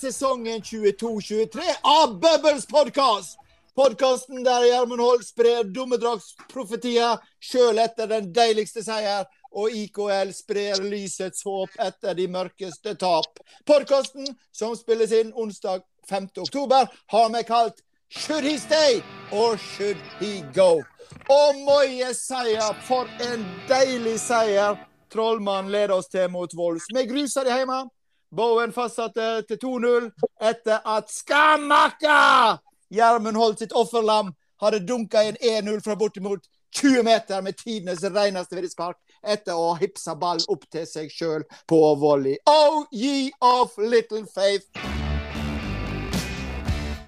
sesongen 22-23 av Bubbles podkast. Podkasten der Gjermund Holt sprer dommedragsprofetier sjøl etter den deiligste seier, og IKL sprer lysets håp etter de mørkeste tap. Podkasten, som spilles inn onsdag 5. oktober, har vi kalt Should he stay or should he go? Og Moje seier, for en deilig seier Trollmann leder oss til mot Vols. Vi gruser de hjemme. Bowen fastsatte til 2-0 etter at Skamakka! Gjermund holdt sitt offerlam hadde dunka inn 1-0 fra bortimot 20 meter med tidenes reneste vriddspark etter å ha hipsa ball opp til seg sjøl på volley. Oh, ye of little faith!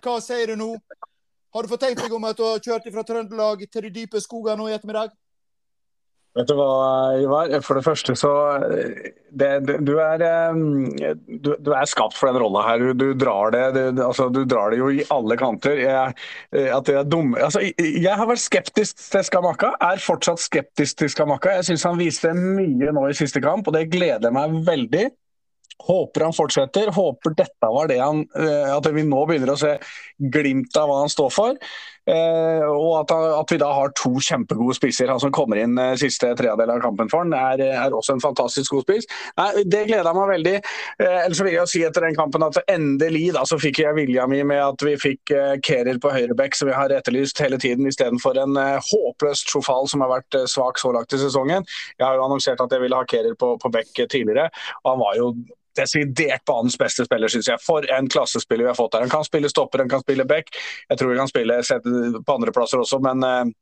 Hva sier du nå? Har du fått tenkt deg om at du har kjørt fra Trøndelag til de dype skogene nå i ettermiddag? Vet du hva, Ivar? For det første så det, det, du, er, du, du, er skapt for den rolla her. Du, drar det, altså, du drar det jo i alle kanter. Jeg, at det er dumme, Altså, jeg har vært skeptisk til Skamaka. er fortsatt skeptisk til Skamaka. Jeg syns han viste mye nå i siste kamp, og det gleder meg veldig. Håper han fortsetter. Håper dette var det han eh, At vi nå begynner å se glimt av hva han står for. Eh, og at, at, vi da har to kjempegode spisser. Han som kommer inn eh, siste tredjedel av kampen for han, er, er, også en fantastisk god spiss. Nei, Det gleder meg veldig. Eh, ellers vil jeg si etter den kampen at endelig da, så fikk jeg vilja mi med at vi fikk eh, Kerer på høyrebekk, som vi har etterlyst hele tiden, istedenfor en eh, håpløs Trofal som har vært eh, svak så langt i sesongen. Jeg har jo annonsert at jeg ville ha Kerer på, på bekk tidligere, og han var jo desidert banens beste spiller, syns jeg. For en klassespiller vi har fått her. Han kan spille stopper, han kan spille back. Jeg tror han kan spille på andreplasser også, men uh,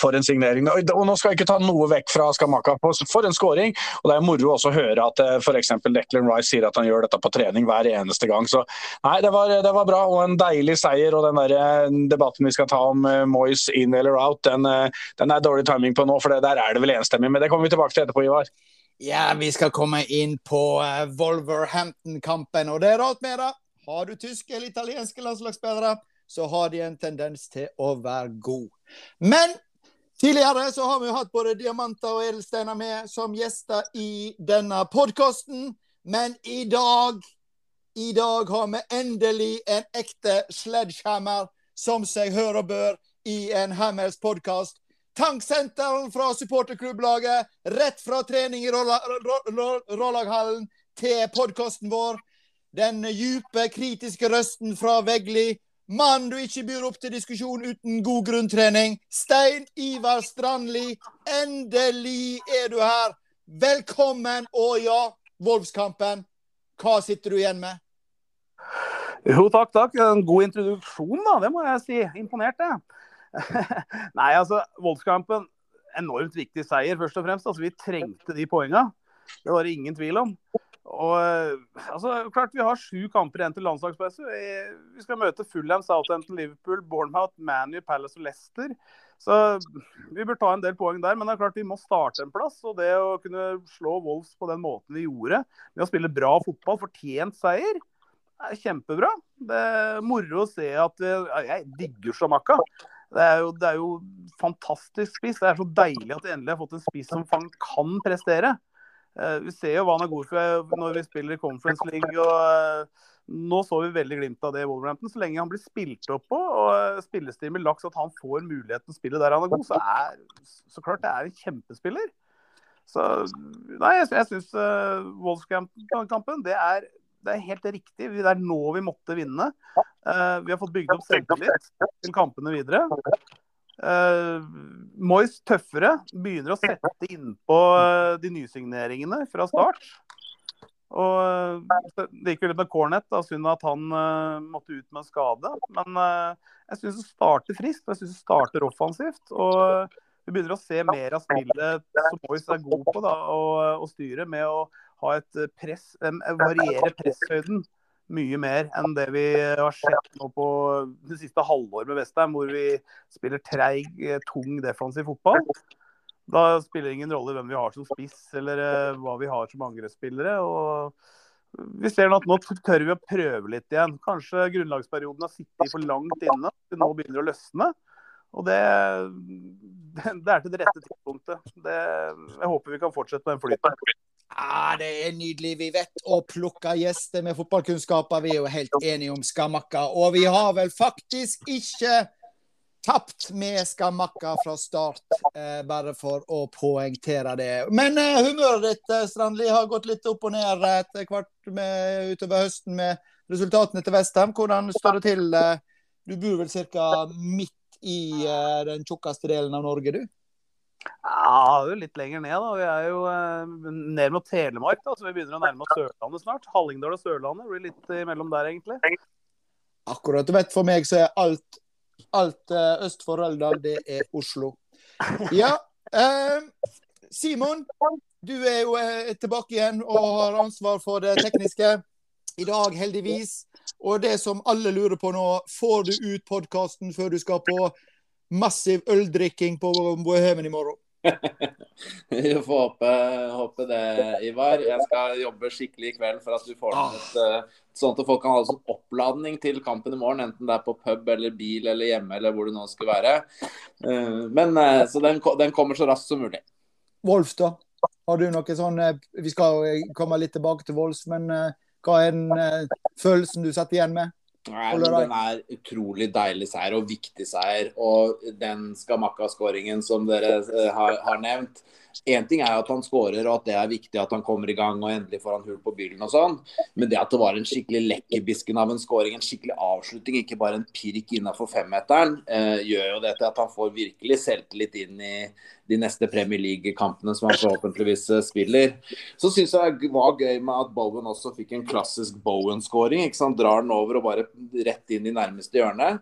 for en signering. Og Nå skal jeg ikke ta noe vekk fra Skamaka. For en skåring. Og Det er moro også å høre at uh, f.eks. Declan Rice sier at han gjør dette på trening hver eneste gang. Så nei, det var, det var bra og en deilig seier. Og den der eh, debatten vi skal ta om Moyes in eller out, den, den er dårlig timing på nå. For der er det vel enstemmig. Men det kommer vi tilbake til etterpå, Ivar. Ja, vi skal komme inn på uh, Wolverhampton-kampen, og det er rart med det. Har du tyske eller italienske landslagsspillere, så har de en tendens til å være god. Men tidligere så har vi jo hatt både diamanter og edelsteiner med som gjester i denne podkasten. Men i dag, i dag har vi endelig en ekte sledgehammer, som seg hør og bør, i en Hammers podkast. Tanksenteren fra supporterklubblaget, rett fra trening i Rålaghallen til podkasten vår. Den djupe, kritiske røsten fra Vegli. Mann du ikke byr opp til diskusjon uten god grunntrening. Stein Ivar Strandli, endelig er du her. Velkommen, og ja, Wolfskampen. Hva sitter du igjen med? Jo, takk, takk. En god introduksjon, da. Det må jeg si. Imponert, jeg. Nei, altså, voldskampen enormt viktig seier, først og fremst. Altså, vi trengte de poengene. Det var det ingen tvil om. Og altså, klart Vi har sju kamper igjen til landslagspause. Vi skal møte Fulham, Southampton, Liverpool, Bournemouth, Manu, Palace og Leicester. Så vi bør ta en del poeng der. Men det er klart vi må starte en plass. Og det å kunne slå Wolves på den måten vi gjorde, med å spille bra fotball, fortjent seier, er kjempebra. Det er moro å se at Jeg digger Shamaka. Det er, jo, det er, jo, fantastisk spiss. Det er så deilig at vi endelig har fått en spiss som kan prestere. Uh, vi ser jo hva han er god for når vi spiller Conference League. og uh, Nå så vi veldig glimt av det i Wolverhampton. Så lenge han blir spilt opp på og uh, spillestil med laks, at han får muligheten til å spille der han er god, så er så klart det er en kjempespiller. Så nei, jeg, jeg syns Wolfskamp-kampen det er det er helt riktig. Det er nå vi måtte vinne. Uh, vi har fått bygd opp selvtillit til kampene videre. Uh, Moyes tøffere begynner å sette innpå uh, de nysigneringene fra start. Og uh, Det gikk jo litt med Cornet, da, synd at han uh, måtte ut med en skade. Men jeg syns det starter friskt, og jeg syns det starter offensivt. og Vi begynner å se mer av spillet som Moyes er god på da, å, å styre, med å ha et eh, press, variere presshøyden mye mer enn det vi har sett nå på det siste halvåret med Vestheim, hvor vi spiller treig, eh, tung defensiv fotball. Da spiller det ingen rolle hvem vi har som spiss eller hva vi har som angrepsspillere. Vi ser at nå tør vi å prøve litt igjen. Kanskje grunnlagsperioden har sittet for langt inne. Det nå begynner å løsne. Og det, det, det er til det rette tidspunktet. Det, jeg håper vi kan fortsette med den flyten. Ja, Det er nydelig. Vi vet å plukke gjester med fotballkunnskaper. Vi er jo helt enige om Skamakka. Og vi har vel faktisk ikke tapt med Skamakka fra start, eh, bare for å poengtere det. Men eh, humøret ditt eh, Strandli, har gått litt opp og ned etter hvert med, utover høsten med resultatene til Vestham. Hvordan står det til? Eh, du bor vel ca. midt i eh, den tjukkeste delen av Norge, du? Ja, det er jo litt lenger ned. da. Vi er jo eh, ned mot Telemark, da, så vi begynner å nærme oss Sørlandet snart. Hallingdal og Sørlandet blir litt imellom der, egentlig. Akkurat. Du vet, for meg så er alt, alt uh, øst for Røldal, det er Oslo. Ja. Simon, du er jo tilbake igjen og har ansvar for det tekniske. I dag, heldigvis, og det som alle lurer på nå, får du ut podkasten før du skal på massiv øldrikking på Bohemen i morgen? Vi får håpe, håpe, det, Ivar. Jeg skal jobbe skikkelig i kveld for at du får et, eh, sånn at folk kan ha sånn oppladning til kampen i morgen. Enten det er på pub eller bil eller hjemme eller hvor det nå skulle være. Eh, men eh, Så den, den kommer så raskt som mulig. Wolf, da? Har du noe sånn Vi skal komme litt tilbake til Wolf, men hva er den følelsen du satt igjen med? Nei, den er utrolig deilig seier og viktig seier. Og den Skamakka-skåringen som dere uh, har, har, nevnt, Én ting er at han skårer og at det er viktig at han kommer i gang og endelig får han hull på byllen og sånn, men det at det var en skikkelig lekkerbisken av en skåring, en skikkelig avslutning, ikke bare en pirk innafor femmeteren, eh, gjør jo det til at han får virkelig selvtillit inn i de neste Premier League-kampene som han forhåpentligvis eh, spiller. Så syns jeg det var gøy med at Bowen også fikk en klassisk Bowen-skåring. Drar den over og bare rett inn i nærmeste hjørne.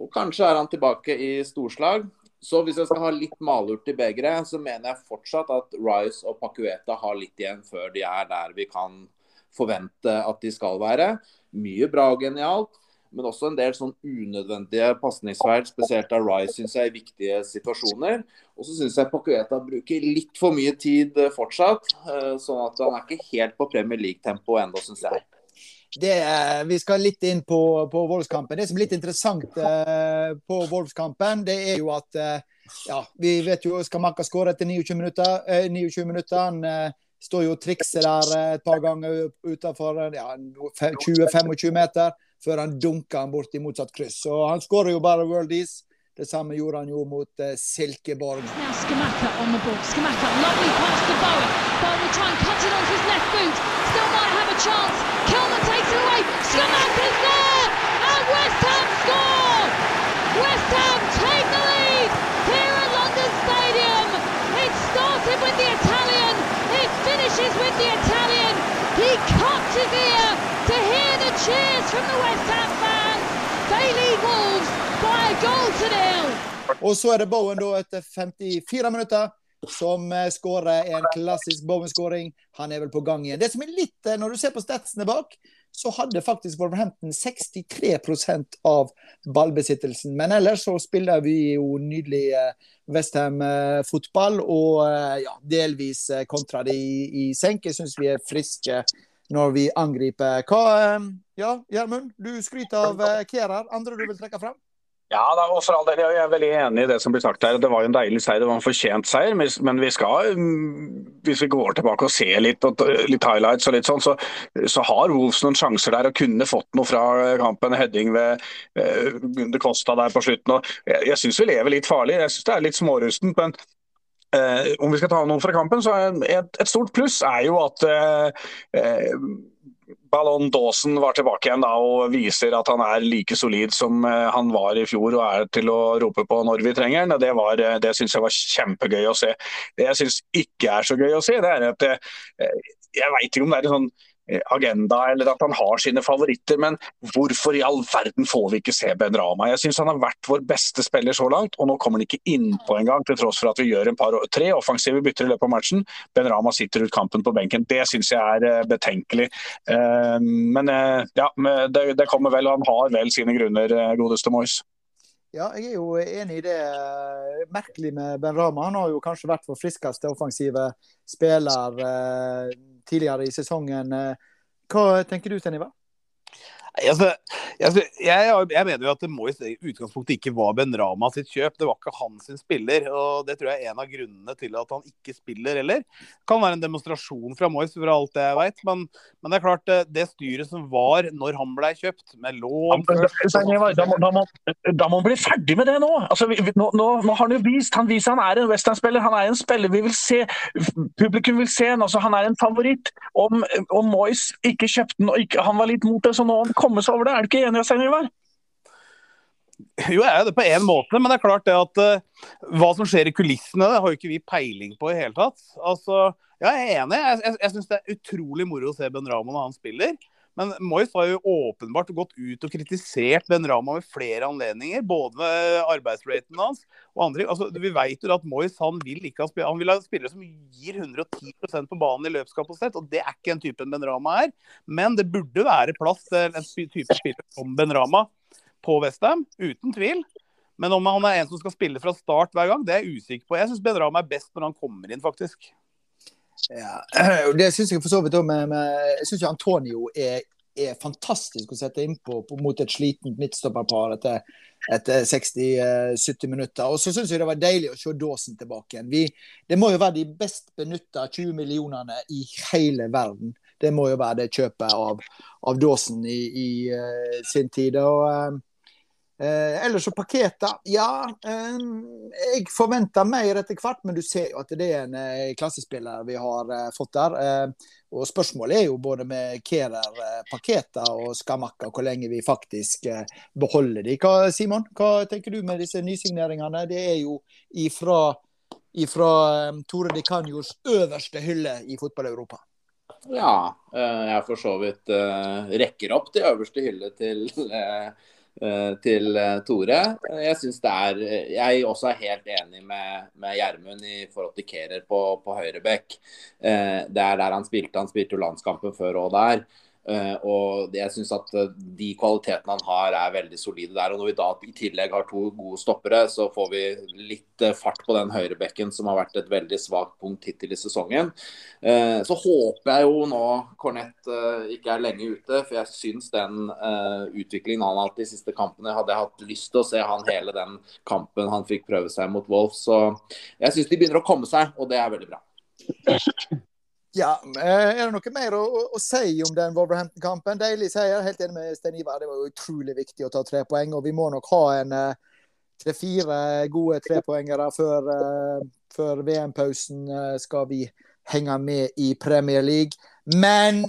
Og kanskje er han tilbake i storslag. Så hvis jeg skal ha litt malurt i begeret, så mener jeg fortsatt at Rice og Pacueta har litt igjen før de er der vi kan forvente at de skal være. Mye bra og genialt, men også en del sånn unødvendige pasningsfeil, spesielt av Rice, syns jeg, i viktige situasjoner. Og så syns jeg Pacueta bruker litt for mye tid fortsatt, eh, sånn at han er ikke helt på Premier League-tempo ennå, syns jeg. Det, vi skal litt inn på, på Wolfskampen. Det som er litt interessant eh, på Wolfskampen, det er jo at eh, ja, vi vet jo Skamakka skårer etter 29 minutter. Eh, 29 minutter. Han står jo og trikser der et par ganger utenfor ja, 20-25 meter før han dunker han bort i motsatt kryss. Så han skårer jo bare worldies. Det samme gjorde han jo mot uh, Silkeborg. Skamakka on the ball. Skamaka, lovely pass to Bowen. Bowen will try and cut it onto his might have a chance. Kelman takes it away. Skamaka's there! And West Ham score! West Ham take the lead here at London Stadium. It started with the Italian. It finishes with the Italian. He cocked his ear to hear the cheers from the West Ham fans. They lead Wolves by a goal to nil. Og så er det Bowen da etter 54 minutter som eh, skårer en klassisk Bowen-skåring. Han er vel på gang igjen. Det som er litt, eh, Når du ser på statsene bak, så hadde faktisk Wolverhampton 63% av ballbesittelsen. Men ellers så spiller vi jo nydelig eh, Westham-fotball, og ja, delvis kontra det i, i senk. Jeg syns vi er friske når vi angriper. Hva Ja, Gjermund, du skryter av Kjærer. Andre du vil trekke fram? Ja, da, og for all del, Jeg er veldig enig i det som blir sagt her. Det var jo en deilig seier, det var en fortjent seier. Men vi skal, mm, hvis vi går tilbake og ser litt, litt highlights, og litt sånn, så, så, har Wolves noen sjanser der og kunne fått noe fra kampen. Heading ved uh, Gunde Kosta der på slutten. Og jeg jeg syns vi lever litt farlig. Jeg syns det er litt smårustent. men eh, om vi skal ta noen fra kampen, så er et, et stort pluss er jo at uh, Ballon Dawson var tilbake igjen da, og viser at han er like solid som eh, han var i fjor og er til å rope på når vi trenger han. Det, var, eh, det syns jeg var kjempegøy å se. Det jeg syns ikke er så gøy å se, det er at eh, jeg veit ikke om det er en sånn agenda eller at han har sine favoritter, men hvorfor i all verden får vi ikke se Ben Rama? Jeg syns han har vært vår beste spiller så langt, og nå kommer han ikke innpå engang, til tross for at vi gjør en par, tre offensive bytter i løpet av matchen. Ben Rama sitter ut kampen på benken. Det syns jeg er eh, betenkelig. Eh, men ja, det kommer vel, han har vel sine grunner, godeste Moyes. Ja, jeg er jo enig i det. Merkelig med Ben Rama. Han har jo kanskje vært vår friskeste offensive spiller tidligere i sesongen. Eh, hva tenker du, Sten Ivar? Altså, jeg, jeg, mener jo at Moyes i utgangspunktet ikke var Ben Rama sitt kjøp. Det var ikke han sin spiller. og Det tror jeg er en av grunnene til at han ikke spiller heller. Det kan være en demonstrasjon fra Moyes for alt jeg vet, men, men, det er klart det, det styret som var når han ble kjøpt, med lån da, må, da, må, da må han bli ferdig med det nå. Altså, vi, nå, nå, nå, har han jo vist han viser han er en westernspiller. Han er en spiller vi vil se. Publikum vil se han. Altså, han er en favoritt. Om, om Moyes ikke kjøpte den, og ikke, han var litt mot det, så nå komme seg over det. Er du ikke enig, Stein Ivar? Jo, jeg er det på én måte, men det er klart det at uh, hva som skjer i kulissene, det har jo ikke vi peiling på i hele tatt. Altså, ja, jeg er enig. Jeg, jeg, jeg syns det er utrolig moro å se Ben Ramon og han spiller. Men Moyes har jo åpenbart gått ut og kritisert Ben Rama ved flere anledninger. Både med arbeidsraten hans og andre. Altså, vi vet jo at Moyes han vil ikke ha han vil ha spillere som gir 110% på banen i løpskapasitet. og Det er ikke en type Ben Rama er. Men det burde være plass til en type spiller som Ben Rama på Westham, uten tvil. Men om han er en som skal spille fra start hver gang, det er jeg usikker på. Jeg syns Ben Rama er best når han kommer inn, faktisk. Ja, det syns jeg for så vidt òg. Jeg syns Antonio er, er, fantastisk å sette innpå mot et slitent midtstopperpar etter, etter 60-70 eh, minutter. Og så syns jeg det var deilig å se Dawson tilbake igjen. Vi, det må jo være de best benytta 20 millionene i hele verden. Det må jo være det kjøpet av, av Dawson i, i uh, sin tid. og uh, Eh, ellers så Paketa, ja. Eh, jeg forventer mer etter hvert, men du ser jo at det er en eh, klassespiller vi har eh, fått der. Eh, og Spørsmålet er jo både med Kerer, eh, Paketa og Skamakka hvor lenge vi faktisk beholder de. Hva, Simon, hva tenker du med disse nysigneringene? Det er jo ifra, ifra Tore de Canjos øverste hylle i fotball-Europa. Ja, jeg for så vidt rekker opp til øverste hylle til til eh, Tore. Jeg synes det er Jeg også er helt enig med, med Gjermund i forhold til Kerer på, på høyre bekk. Eh, det er der han spilte. Han spilte jo landskampen før og der. Uh, og jeg syns at uh, de kvalitetene han har, er veldig solide der. Og når vi da i tillegg har to gode stoppere, så får vi litt uh, fart på den høyrebekken som har vært et veldig svakt punkt hittil i sesongen. så håper jeg jo nå Cornett ikke er lenge ute, for jeg syns den utviklingen han har hatt de siste kampene, hadde jeg hatt lyst til å se han hele den kampen han fikk prøve seg mot Wolf. Så jeg syns de begynner å komme seg, og det er veldig bra. Ja, eh, Er det noe mer å, å, å si om den Wolverhampton-kampen? Deilig seier. Helt enig med Stein Ivar. Det var utrolig viktig å ta tre poeng. Og vi må nok ha en eh, tre-fire gode trepoengere før, uh, før VM-pausen. Skal vi henge med i Premier League. Men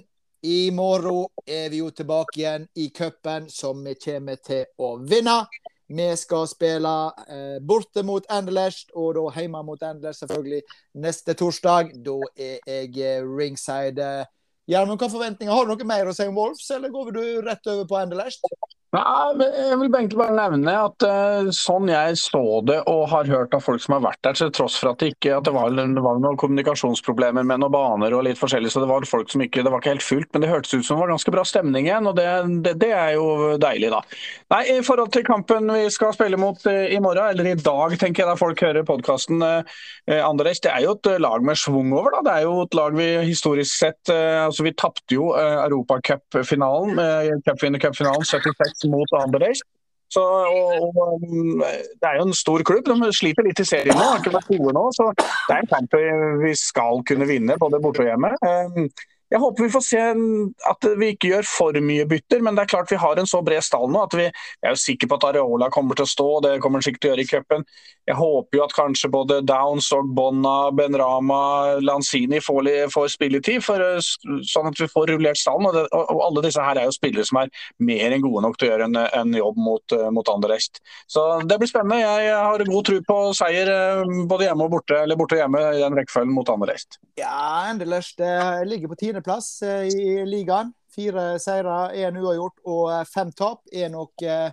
i morgen er vi jo tilbake igjen i cupen, som vi kommer til å vinne. Vi skal spille eh, borte mot Anderlecht, og da hjemme mot Anderlecht selvfølgelig neste torsdag. Da er jeg eh, ringside. Gjermund, hva forventninger har du noe mer å si om Wolves, eller går du rett over på Anderlecht? Nei, jeg vil egentlig bare nevne at uh, sånn jeg så det og har hørt av folk som har vært der, til tross for at det ikke at det var, det var noen kommunikasjonsproblemer med noen baner og litt forskjellig, så det var folk som ikke, det var ikke helt fullt, men det hørtes ut som det var ganske bra stemning igjen, og det, det, det er jo deilig, da. Nei, I forhold til kampen vi skal spille mot uh, i morgen, eller i dag, tenker jeg da folk hører podkasten, uh, eh, Andres, det er jo et lag med schwung over. da, Det er jo et lag vi historisk sett altså Vi tapte jo uh, Europacupfinalen, uh, cupvinnercupfinalen 76 mot Anderlecht. Så, og, og, um, Det er jo en stor klubb. De sliter litt i serien nå. har ikke vært gode nå, så Det er en kamp vi skal kunne vinne, både borte og hjemme. Jeg håper vi får se at vi ikke gjør for mye bytter, men det er klart vi har en så bred stall nå at vi jeg er jo sikker på at Areola kommer til å stå. Det kommer han sikkert til å gjøre i cupen. Jeg håper jo at kanskje både Downs og Bonna, Benrama, Lanzini får, får spilletid, for, eh, sånn at vi får rullert stallen. Og, det, og, alle disse her er jo spillere som er mer enn gode nok til å gjøre en, en jobb mot, uh, mot Anderlecht. Så det blir spennende. Jeg, har god tro på seier uh, både hjemme og borte, eller borte og hjemme i den rekkefølgen mot Anderlecht. Ja, Anderlecht ligger på tiende tiendeplass eh, i ligaen. Fire seire, én uavgjort og eh, fem tap er nok eh,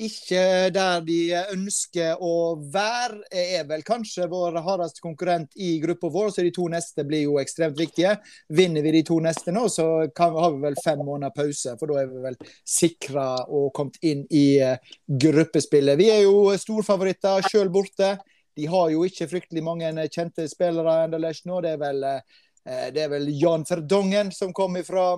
ikke der de ønsker å være. Er vel kanskje vår hardeste konkurrent i gruppa vår, så de to neste blir jo ekstremt viktige. Vinner vi de to neste nå, så kan, har vi vel fem måneder pause, for da er vi vel sikra og kommet inn i gruppespillet. Vi er jo storfavoritter sjøl borte. De har jo ikke fryktelig mange kjente spillere ennå. Det er vel det er vel Jan Ferdongen som kom fra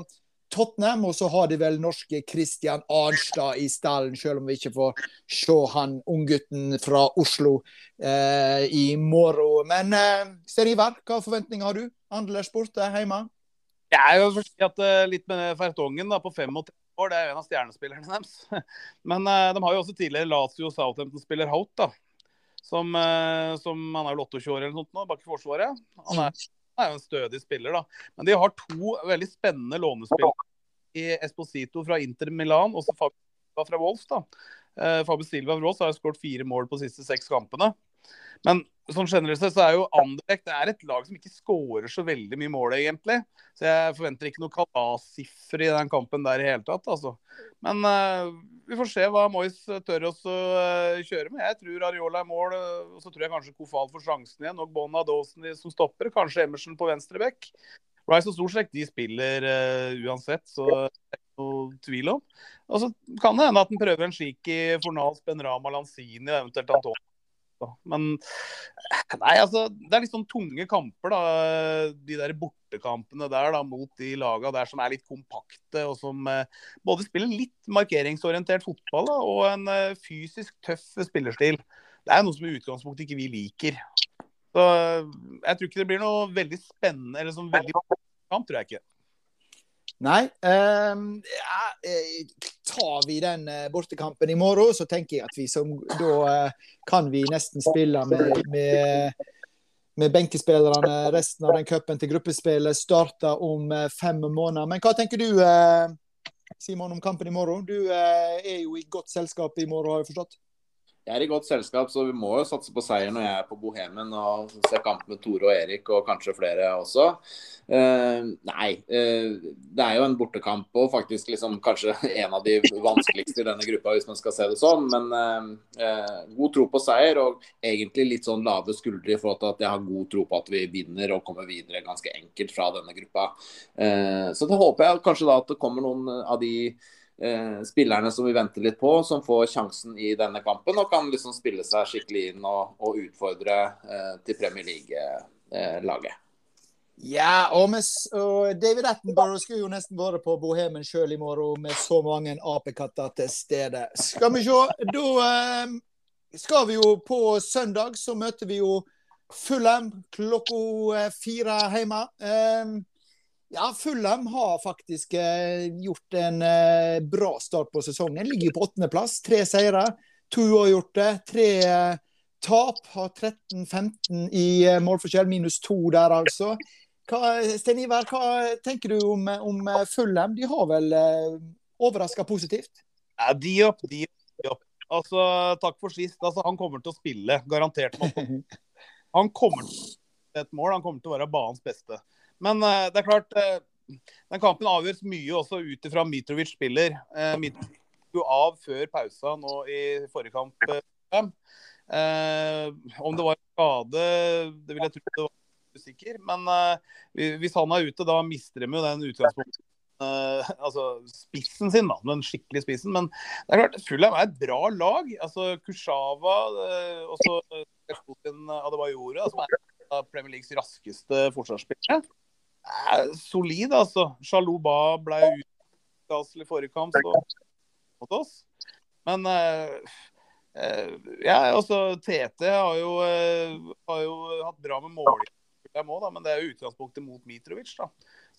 Tottenham, og så har de vel norske Christian Arnstad i stallen, selv om vi ikke får se han unggutten fra Oslo eh, i morgen. Men eh, Sten Ivar, hva forventninger har du? Anders borte hjemme? Jeg er jo si at uh, litt med Fertongen da, på 35 år, det er jo en av stjernespillerne deres. Men uh, de har jo også tidligere Lazio Southampton-spiller Hout, da. Som, som, Han er vel 28 år eller noe sånt nå, bak i Forsvaret. Han er, er, jo en stødig spiller, da. Men de har to veldig spennende lånespillere i Esposito fra Inter Milan og så Fabio fra Wolfs. da. Fabio Silva fra Wolfs har skåret fire mål på de siste seks kampene. Men sånn generelt sett så er jo Anderlecht det er et lag som ikke skårer så veldig mye mål, egentlig. Så jeg forventer ikke noe kalassiffer i den kampen der i hele tatt, altså. Men uh, vi får se hva Moyes tør oss å uh, kjøre med. Jeg tror Ariola er mål, uh, og så tror jeg kanskje Kofal får sjansen igjen. Og Bonna Dawson som stopper. Kanskje Emerson på venstre bekk. Rice og Storsek de spiller uansett, så det er ikke noe tvil om. Og så kan det hende at han prøver en slik i Fornals, Benrama, Lanzini og eventuelt Antonio da. Men nei, altså, det er litt sånn tunge kamper, da. De der bortekampene der da, mot de laga der som er litt kompakte, og som eh, både spiller litt markeringsorientert fotball da, og en eh, fysisk tøff spillerstil. Det er noe som i utgangspunktet ikke vi liker. Så jeg tror ikke det blir noe veldig spennende eller sånn veldig kamp, tror jeg ikke. Nei. Um, ja, eh, tar vi den eh, bortekampen i morgen, så tenker jeg at vi som Da uh, kan vi nesten spille med, med, med benkespillerne resten av den cupen til gruppespillet starter om uh, fem måneder. Men hva tenker du, Simon, om kampen i morgen? Du er jo i godt selskap i morgen, har jeg forstått? Jeg er i godt selskap, så vi må jo satse på seier når jeg er på Bohemen og ser kamp med Tore og Erik og kanskje flere også. Uh, nei, uh, det er jo en bortekamp og faktisk liksom kanskje en av de vanskeligste i denne gruppa, hvis man skal se det sånn. Men uh, god tro på seier og egentlig litt sånn lave skuldre i forhold til at jeg har god tro på at vi vinner og kommer videre ganske enkelt fra denne gruppa. så da håper jeg kanskje da at det kommer noen av de spillerne som vi venter litt på, som får sjansen i denne kampen og kan liksom spille seg skikkelig inn og, og utfordre eh, til Premier League-laget. Ja, og, med, og, David Attenborough skulle jo nesten vært på Bohemen sjøl i morgen med så mange apekatter til stede. Skal vi se. Da eh, skal vi jo på søndag, så møter vi jo Fulham klokka eh, fire hjemme. Eh, ja, Fulham har faktisk eh, gjort en eh, bra start på sesongen. Ligger på åttendeplass. Tre seire, to uavgjorte, tre eh, tap. Har 13-15 i målforskjell, minus to der, altså. Hva, Sten Ivar, hva tenker du om, om Fulham? De har vel overraska positivt? Ja, de opp, de opp. Altså, takk for sist. Altså, han kommer til å spille, garantert. Han kommer til å et mål. Han kommer til å være banens beste. Men uh, det er klart uh, Den kampen avgjøres mye også ut ifra Mitrovic spiller. Uh, Mitrovic jo av før pausa nå i forrige kamp. Uh, om det var skade, det vil jeg tro det var usikker. Men hvis han er ute, da mister de jo den utgangspunktet. altså spissen sin, da, den skikkelige spissen. Men det er klart, Fulham er et bra lag. altså Kushava og så Adebayore, som er Premier Leagues raskeste forsvarsspillere solid, altså. Shaluba ble utkasselig i forrige kamp mot oss. Men uh, uh, ja, altså TT har jo, uh, har jo hatt bra med måling, men det er jo utgangspunktet mot Mitrovic. da.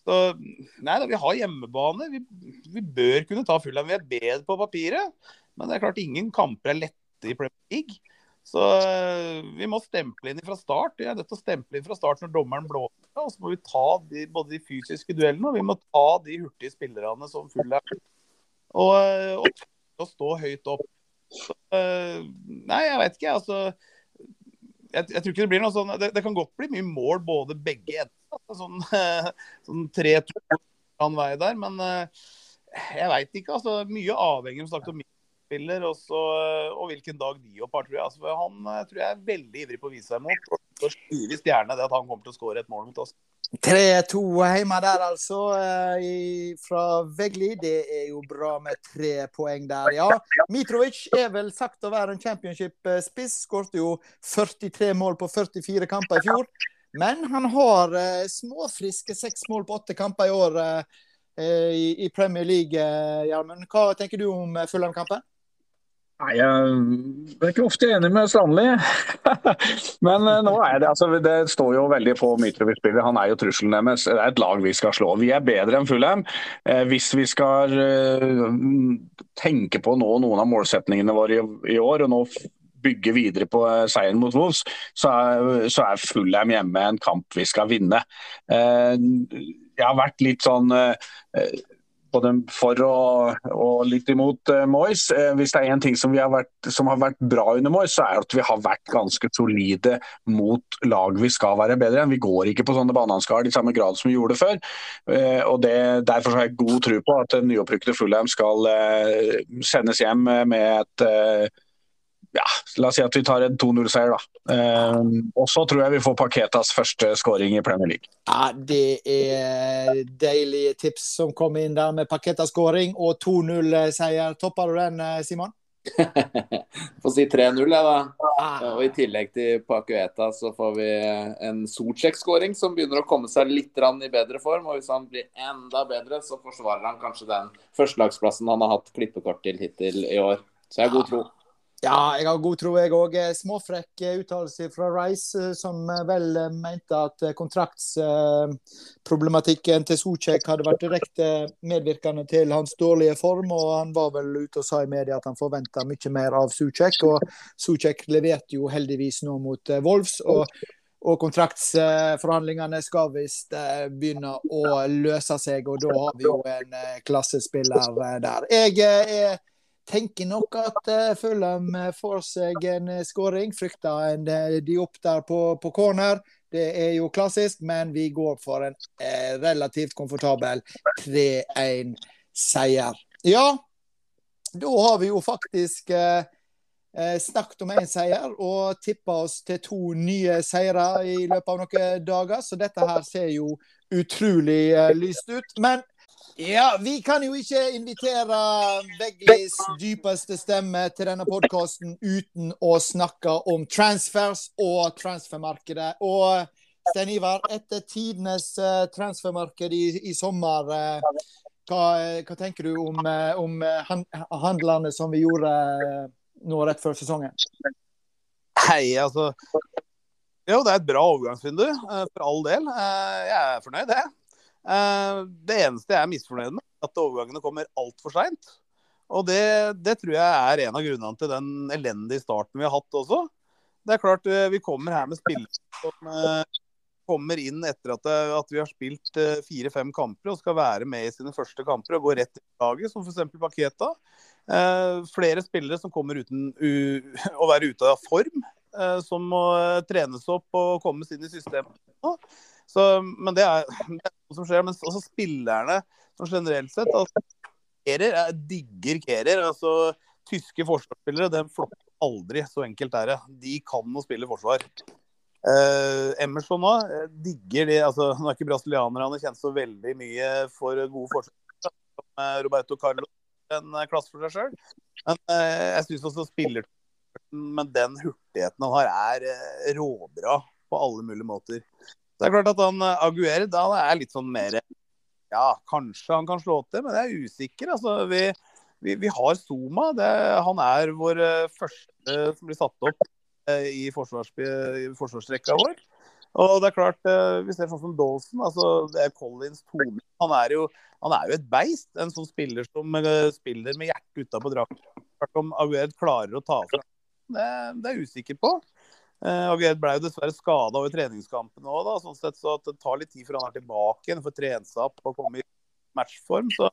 Så, nei, da, Vi har hjemmebane. Vi, vi bør kunne ta Fulham. Vi er bedre på papiret, men det er klart ingen kamper er lette i Premier League. Så vi må stemple inn fra start. Vi er nødt til å stemple inn fra start når dommeren blåser. Og så må vi ta de, både de fysiske duellene og vi må ta de hurtige spillerne som full er. Og, eh, og, og stå høyt opp. Så, uh, nei, jeg vet ikke. Altså, jeg, jeg, tror ikke det blir noe sånn Det, det kan godt bli mye mål både begge ender. Altså, sånn, sånn 3-2 annen vei der. Men uh, jeg veit ikke. altså Mye avhenger om snakket om spiller, og, så, og hvilken dag Diop har, tror jeg. Altså, han eh, tror jeg er veldig ivrig på å vise seg mot. Og skriver stjerne det at han kommer til å skåre et mål mot oss. 3-2 hjemme der, altså, eh, fra Vegli. Det er jo bra med tre poeng der, ja. Mitrovic er vel sagt å være en championship-spiss. Skårte jo 43 mål på 44 kamper i fjor. Men han har eh, småfriske seks mål på åtte kamper i år. i, i Premier League, Gjermund. Hva tenker du om Fulham-kampen? Nei, Jeg er ikke ofte enig med Strandli. Men eh, nå er det altså, det står jo veldig på Mitrovic-spillet. Han er jo trusselen deres. Det er et lag vi skal slå. Vi er bedre enn Fulham. Eh, hvis vi skal eh, tenke på nå noen av målsetningene våre i år, og nå bygge videre på seieren mot Wolves, så er, så Fulham hjemme en kamp vi skal vinne. Jeg har vært litt sånn både for og, og litt imot uh, Moyes. Uh, hvis det er én ting som, har vært, som, har vært, bra under Moyes, så er det at vi har vært ganske solide mot lag vi skal være bedre enn. Vi går ikke på sånne bananskall i samme grad som vi gjorde før. Uh, og det, Derfor har jeg god tro på at den nyopprykkede Fulheim skal sendes hjem med et ja, la oss si at vi tar en 2-0-seier, da. Um, og så tror jeg vi får Paketas første skåring i Premier League. Ja, Det er deilige tips som kommer inn der med Paketas skåring og 2-0-seier. Topper du den, eh, Simon? får si 3-0, jeg, da. Ah. Og I tillegg til Pakueta så får vi en Socek-skåring som begynner å komme seg litt i bedre form. og Hvis han blir enda bedre, så forsvarer han kanskje den førstelagsplassen han har hatt klippekort til hittil i år. Så jeg har god tro. Ja, jeg har god tro, jeg òg. Småfrekk uttalelse fra Rice, eh, som eh, vel eh, mente at kontraktsproblematikken til Socek hadde vært direkte medvirkende til hans dårlige form. og Han var vel ute og sa i media at han forventa mye mer av Socek. Og Socek leverte jo heldigvis nå mot Wolves. og og kontraktsforhandlingene skal visst begynne å løse seg, og da har vi jo en klassespiller der. Jeg er tenker nok at uh, Fulham eh, får seg en uh, skåring. Frykter en opp der på, på, corner. Det er jo klassisk, men vi går for en relativt komfortabel 3-1-seier. Ja, da har vi jo faktisk snakket om én seier og tippa oss til to nye seire i løpet av noen dager, så dette her ser jo utrolig lyst ut. Men ja, vi kan jo ikke invitere Veglis dypeste stemme til denne podkasten uten å snakke om transfers og transfermarkedet. Og Stein Ivar, etter tidenes uh, transfermarked i, i sommer, uh, hva, hva, tenker du om, om handlene som vi gjorde nå rett før sesongen? Hei, altså Jo, det er et bra overgangsvindu, for all del. Jeg er fornøyd, det. Eh, det eneste jeg er misfornøyd med, er at overgangene kommer altfor seint. Og det, det, tror jeg er en av grunnene til den elendige starten vi har hatt også. Det er klart eh, Vi kommer her med spillere som eh, kommer inn etter at, at vi har spilt fire-fem kamper og skal være med i sine første kamper og gå rett i laget, som f.eks. Paketa. flere spillere som kommer uten å være ute av form, som må trenes opp og kommes inn i systemet. Så, men det er, det er, noe som skjer. Men også spillerne som generelt sett altså, Kerer, er, digger Kerer. Altså, tyske forsvarsspillere de flokker aldri. Så enkelt er det. De kan å spille forsvar. Eh, Emerson nå digger de altså, Nå er ikke er kjent så veldig mye for gode forsvar. Som uh, Roberto Carlo en uh, klasse for seg sjøl. Men eh, jeg syns også spiller Men den hurtigheten han har, er råbra på alle mulige måter. Det er klart at han eh, Aguer da er litt sånn mer Ja, kanskje han kan slå til, men jeg er usikker. Altså, vi, vi, vi har Zuma. Det, han er vår eh, første som blir satt opp eh, i, forsvars, i forsvarsrekka vår. Og det er klart, Vi ser sånn som Dawson. altså det er Collins tone. Han er, jo, han er jo et beist. En sånn spiller som spiller med hjertet utapå drakten. Om Aguer klarer å ta fra det, det er jeg usikker på. Uh, og Gerd ble jo dessverre skada over treningskampen òg, sånn sett, så det tar litt tid før han er tilbake igjen, får trent seg opp og komme i matchform. Så,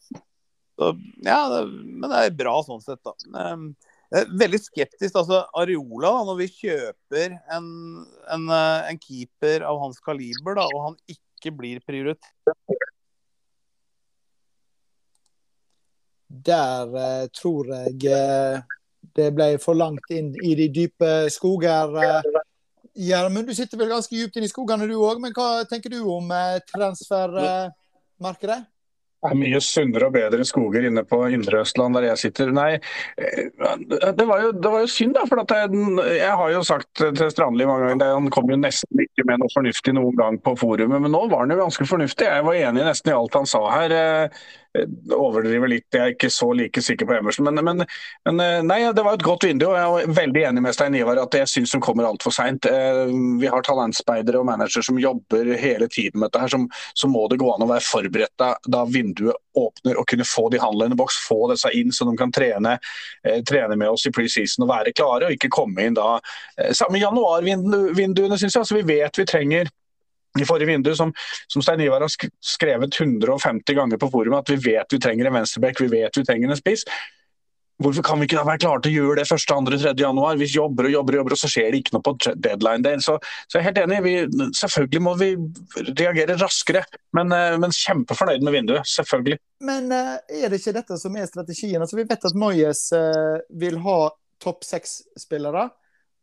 så ja, det, men det er bra sånn sett, da. Um, veldig skeptisk. altså Areola, da, når vi kjøper en, en, eh, en, keeper av hans kaliber, da, og han ikke blir prioritert Der eh, tror jeg uh det ble for langt inn i de dype skoger. Gjermund, du sitter vel ganske djupt inn i skogene du òg, men hva tenker du om eh, transfermarkedet? Det er mye sunnere og bedre skoger inne på Indre Østland der jeg sitter. Nei, eh, det var jo, det var jo synd, da. For jeg, jeg, har jo sagt til Strandli mange ganger han kom jo nesten ikke med noe fornuftig noen gang på forumet, men nå var han jo ganske fornuftig. Jeg var enig nesten i alt han sa her. Eh, overdriver litt, jeg er ikke så like sikker på Emerson. Men, men, men eh, nei, det var et godt vindu. og Jeg er veldig enig med Stein Ivar at jeg syns de kommer altfor seint. Vi har talentspeidere og managere som jobber hele tiden med dette. her, så, så må det gå an å være forberedt da, da vinduet åpner og kunne få de handlene i boks, få disse inn så de kan trene, eh, trene med oss i preseason og være klare, og ikke komme inn da. Eh, samme januarvinduene, syns jeg. Altså, vi vet vi trenger i forrige vindu, som, som Stein Ivar har skrevet 150 ganger på forumet, at vi vet vi trenger en venstreback, vi vet vi trenger en spiss. Hvorfor kan vi ikke da være klare til å gjøre det 1., 2., 3. januar? Vi jobber og jobber, og jobber, og så skjer det ikke noe på deadline day. Så, så jeg er helt enig. Vi, selvfølgelig må vi reagere raskere, men, eh, men kjempefornøyd med vinduet. Selvfølgelig. Men eh, er det ikke dette som er strategien? Altså, vi vet at Moyes uh, vil ha topp seks-spillere.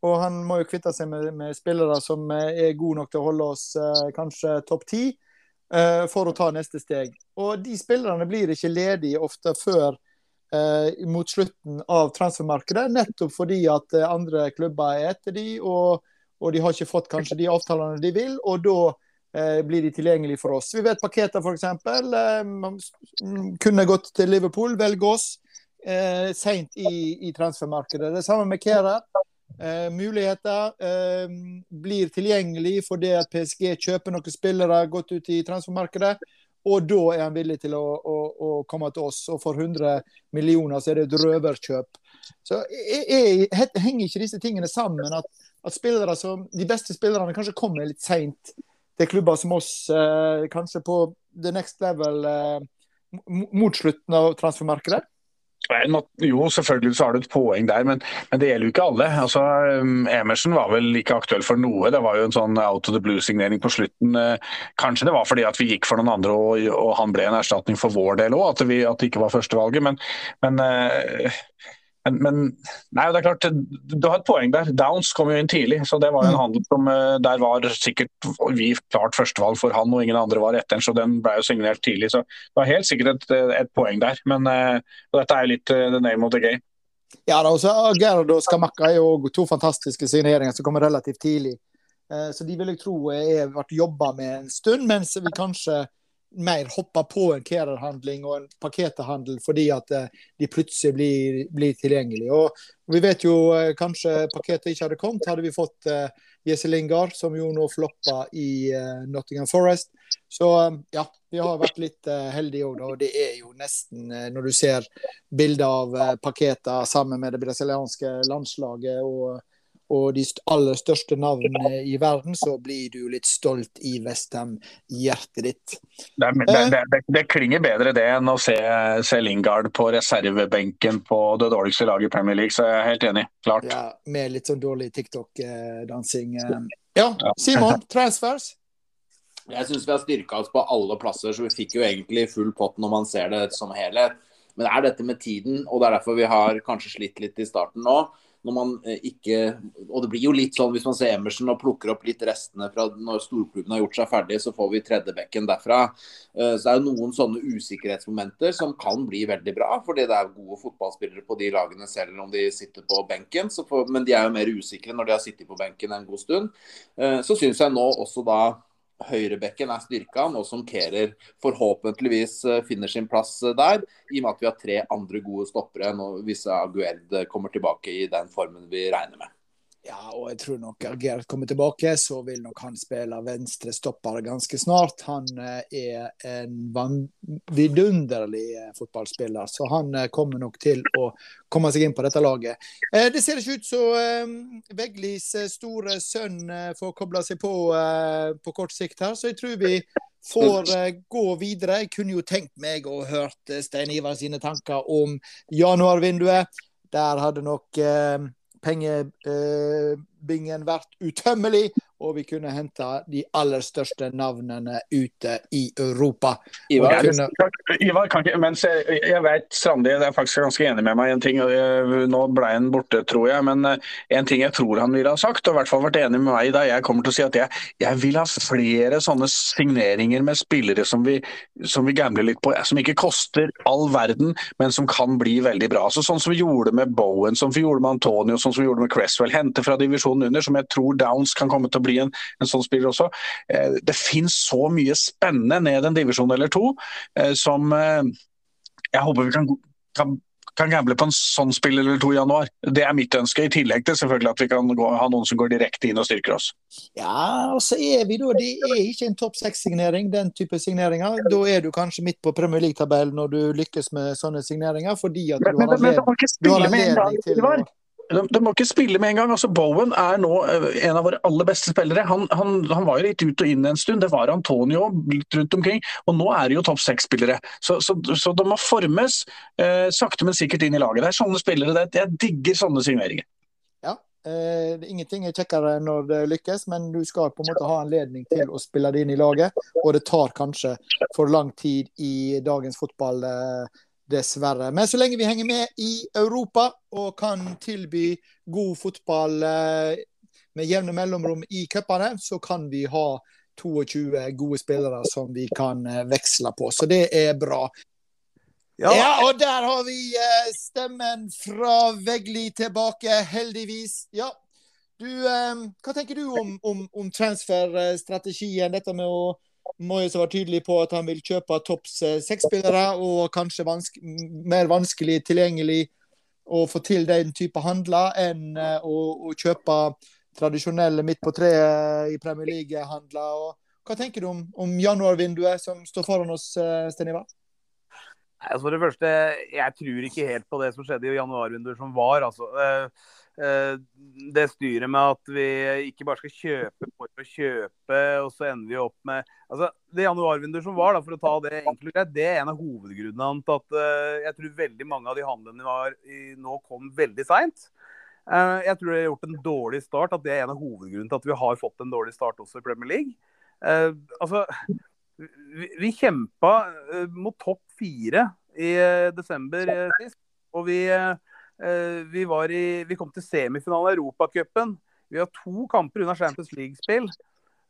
Og han må jo kvitte seg med, med, spillere som er gode nok til å holde oss uh, kanskje topp ti, uh, for å ta neste steg. Og de spillerne blir ikke ledige ofte før eh, mot slutten av transfermarkedet. Nettopp fordi at eh, andre klubber er etter de, og, og, de har ikke fått kanskje de avtalene de vil. og da eh, blir de tilgjengelige for oss. Vi vet Paketa f.eks. Eh, kunne gått til Liverpool, velge oss eh, seint i, i, transfermarkedet. Det samme med Kera. Eh, muligheter eh, blir tilgjengelig fordi at PSG kjøper noen spillere godt ut i transfermarkedet. Og da er han villig til å, å, å, komme til oss. Og for 100 millioner så er det et røverkjøp. Så jeg, jeg, henger ikke disse tingene sammen? At, at som, de beste spillerne kanskje kommer litt seint til klubber som oss, eh, kanskje på the next level eh, mot slutten av transfermarkedet? Jo, selvfølgelig så har du et poeng der, men, men det gjelder jo ikke alle. Altså, um, Emerson var vel ikke aktuell for noe. Det var jo en sånn out of the blue-signering på slutten. Eh, kanskje det var fordi at vi gikk for noen andre og, og han ble en erstatning for vår del òg, at, at, det ikke var førstevalget. Men, men uh, men, men, nei, det er klart, du har et poeng der. Downs kom jo inn tidlig, så det var en mm. handel som eh, der var sikkert vi klart førstevalg for han, og ingen andre var etter så den ble jo signert tidlig. Så det var helt sikkert et, et poeng der. Men uh, dette er jo litt uh, the name of the game. Ja, da, også Gerd og Skamakka er jo to fantastiske signeringer som kommer relativt tidlig. Så de vil jeg tro er vært jobba med en stund, mens vi kanskje mer hoppe på en carerhandling og en pakketehandel fordi at eh, de plutselig blir, blir tilgjengelige. Og, vi vet jo eh, kanskje paketet ikke hadde kommet, hadde vi fått uh, Jesse Lingard, som jo nå floppa i Nottingham Forest. Så ja, vi har vært litt heldige òg, og det er jo nesten Når du ser bilder av uh, paketer sammen med det brasilianske landslaget og og de aller største navnene i verden, så blir du litt stolt i Westham-hjertet ditt. Det, det, det, det, klinger bedre det enn å se, se, Lingard på reservebenken på det dårligste laget i Premier League, så jeg er helt enig. Klart. Ja, Med litt sånn dårlig TikTok-dansing. Ja, Simon, transfers? Jeg syns vi har styrka oss på alle plasser, så vi fikk jo egentlig full pott når man ser det som helhet. Men det er dette med tiden, og det er derfor vi har kanskje slitt litt i starten nå når man eh, ikke Og det blir jo litt sånn hvis man ser Emerson og plukker opp litt restene fra når storklubben har gjort seg ferdig, så får vi tredjebekken derfra. Eh, så det er jo noen sånne usikkerhetsmomenter som kan bli veldig bra, fordi det er gode fotballspillere på de lagene selv om de sitter på benken. Får, men de er jo mer usikre når de har sittet på benken en god stund. Eh, så syns jeg nå også da høyrebekken er styrka, nå som Kerer forhåpentligvis eh, finner sin plass eh, der. I og med at vi har tre andre gode stoppere hvis Aguerd kommer tilbake i den formen vi regner med. Ja, og jeg tror nok Gerd kommer tilbake, så vil nok han spille venstre stopper ganske snart. Han eh, er en vidunderlig eh, fotballspiller, så han eh, kommer nok til å komme seg inn på dette laget. Det ser ikke ut som Veglis store sønn får kobla seg på på kort sikt her, så jeg tror vi får gå videre. Jeg kunne jo tenkt meg å hørt Stein Ivar sine tanker om januarvinduet. Der hadde nok pengebingen vært utømmelig. Og vi kunne hente de aller største navnene ute i Europa. Ivar, kunne- Ivar, kan ikke, mens jeg, jeg vet Strandi er faktisk ganske enig med meg i en ting. Nå ble han borte, tror jeg. Men eh, en ting jeg tror han ville ha sagt, og i hvert fall vært enig med meg i da jeg kommer til å si at jeg, jeg vil ha flere sånne signeringer med spillere som vi, som vi gambler litt på. Som ikke koster all verden, men som kan bli veldig bra. Altså, sånn som vi gjorde med Bowen, som vi gjorde med Antonio, sånn som vi gjorde med Cresswell. Hente fra divisjonen under, som jeg tror Downs kan komme til å bli en, en sånn spiller også. Eh, Det finnes så mye spennende ned en divisjon eller to eh, som eh, jeg håper vi kan, kan, kan gamble på en sånn spill eller to i januar. Det er mitt ønske, i tillegg til selvfølgelig at vi kan gå, ha noen som går direkte inn og styrker oss. Ja, og så er vi da Det er ikke en topp seks-signering, den type signeringer. Da er du kanskje midt på Premier League-tabellen når du lykkes med sånne signeringer, fordi at du men, har anledning, ikke spille med en gang. anledning til Ivar. å De, de må ikke spille med en gang. altså Bowen er nå eh, en av våre aller beste spillere. Han, han, han var jo litt ut og inn en stund. Det var Antonio litt rundt omkring. Og nå er det jo topp seks-spillere. Så, så, så de må formes eh, sakte, men sikkert inn i laget. Det er sånne spillere. Det, jeg digger sånne signeringer. Ja. Eh, ingenting er kjekkere når det lykkes, men du skal på en måte ha anledning til å spille det inn i laget. Og det tar kanskje for lang tid i dagens fotball, eh, dessverre. Men så lenge vi henger med i Europa og kan tilby god fotball eh, med jevne mellomrom i cupene, så kan vi ha 22 gode spillere som vi kan eh, veksle på. Så det er bra. Ja, og der har vi eh, stemmen fra Vegli tilbake, heldigvis. Ja. Du, hva tenker du om, om, om transferstrategien? Dette med å Moyes vært tydelig på at han vil kjøpe topp seks-spillere, og kanskje vanske, mer vanskelig tilgjengelig å få til den type handler enn eh, å, å kjøpe tradisjonelle midt på treet i Premier League-handler. Hva tenker du om, om januarvinduet som står foran oss, Steniva? Altså for det første, Jeg tror ikke helt på det som skjedde i januarvinduet som var. altså. Eh, eh, det styret med at vi ikke bare skal kjøpe for å kjøpe, og så ender vi opp med altså Det januarvinduet som var, da, for å ta det enkelt greit, det er en av hovedgrunnene til at uh, jeg tror veldig mange av de handlene var i, nå kom veldig seint. Uh, jeg tror det har gjort en dårlig start, at det er en av hovedgrunnene til at vi har fått en dårlig start også i Premier League. Uh, altså, vi, vi kjempa eh, mot topp fire i eh, desember eh, sist. Og vi, eh, vi, var i, vi kom til semifinale i Europacupen. Vi har to kamper unna Champions League-spill.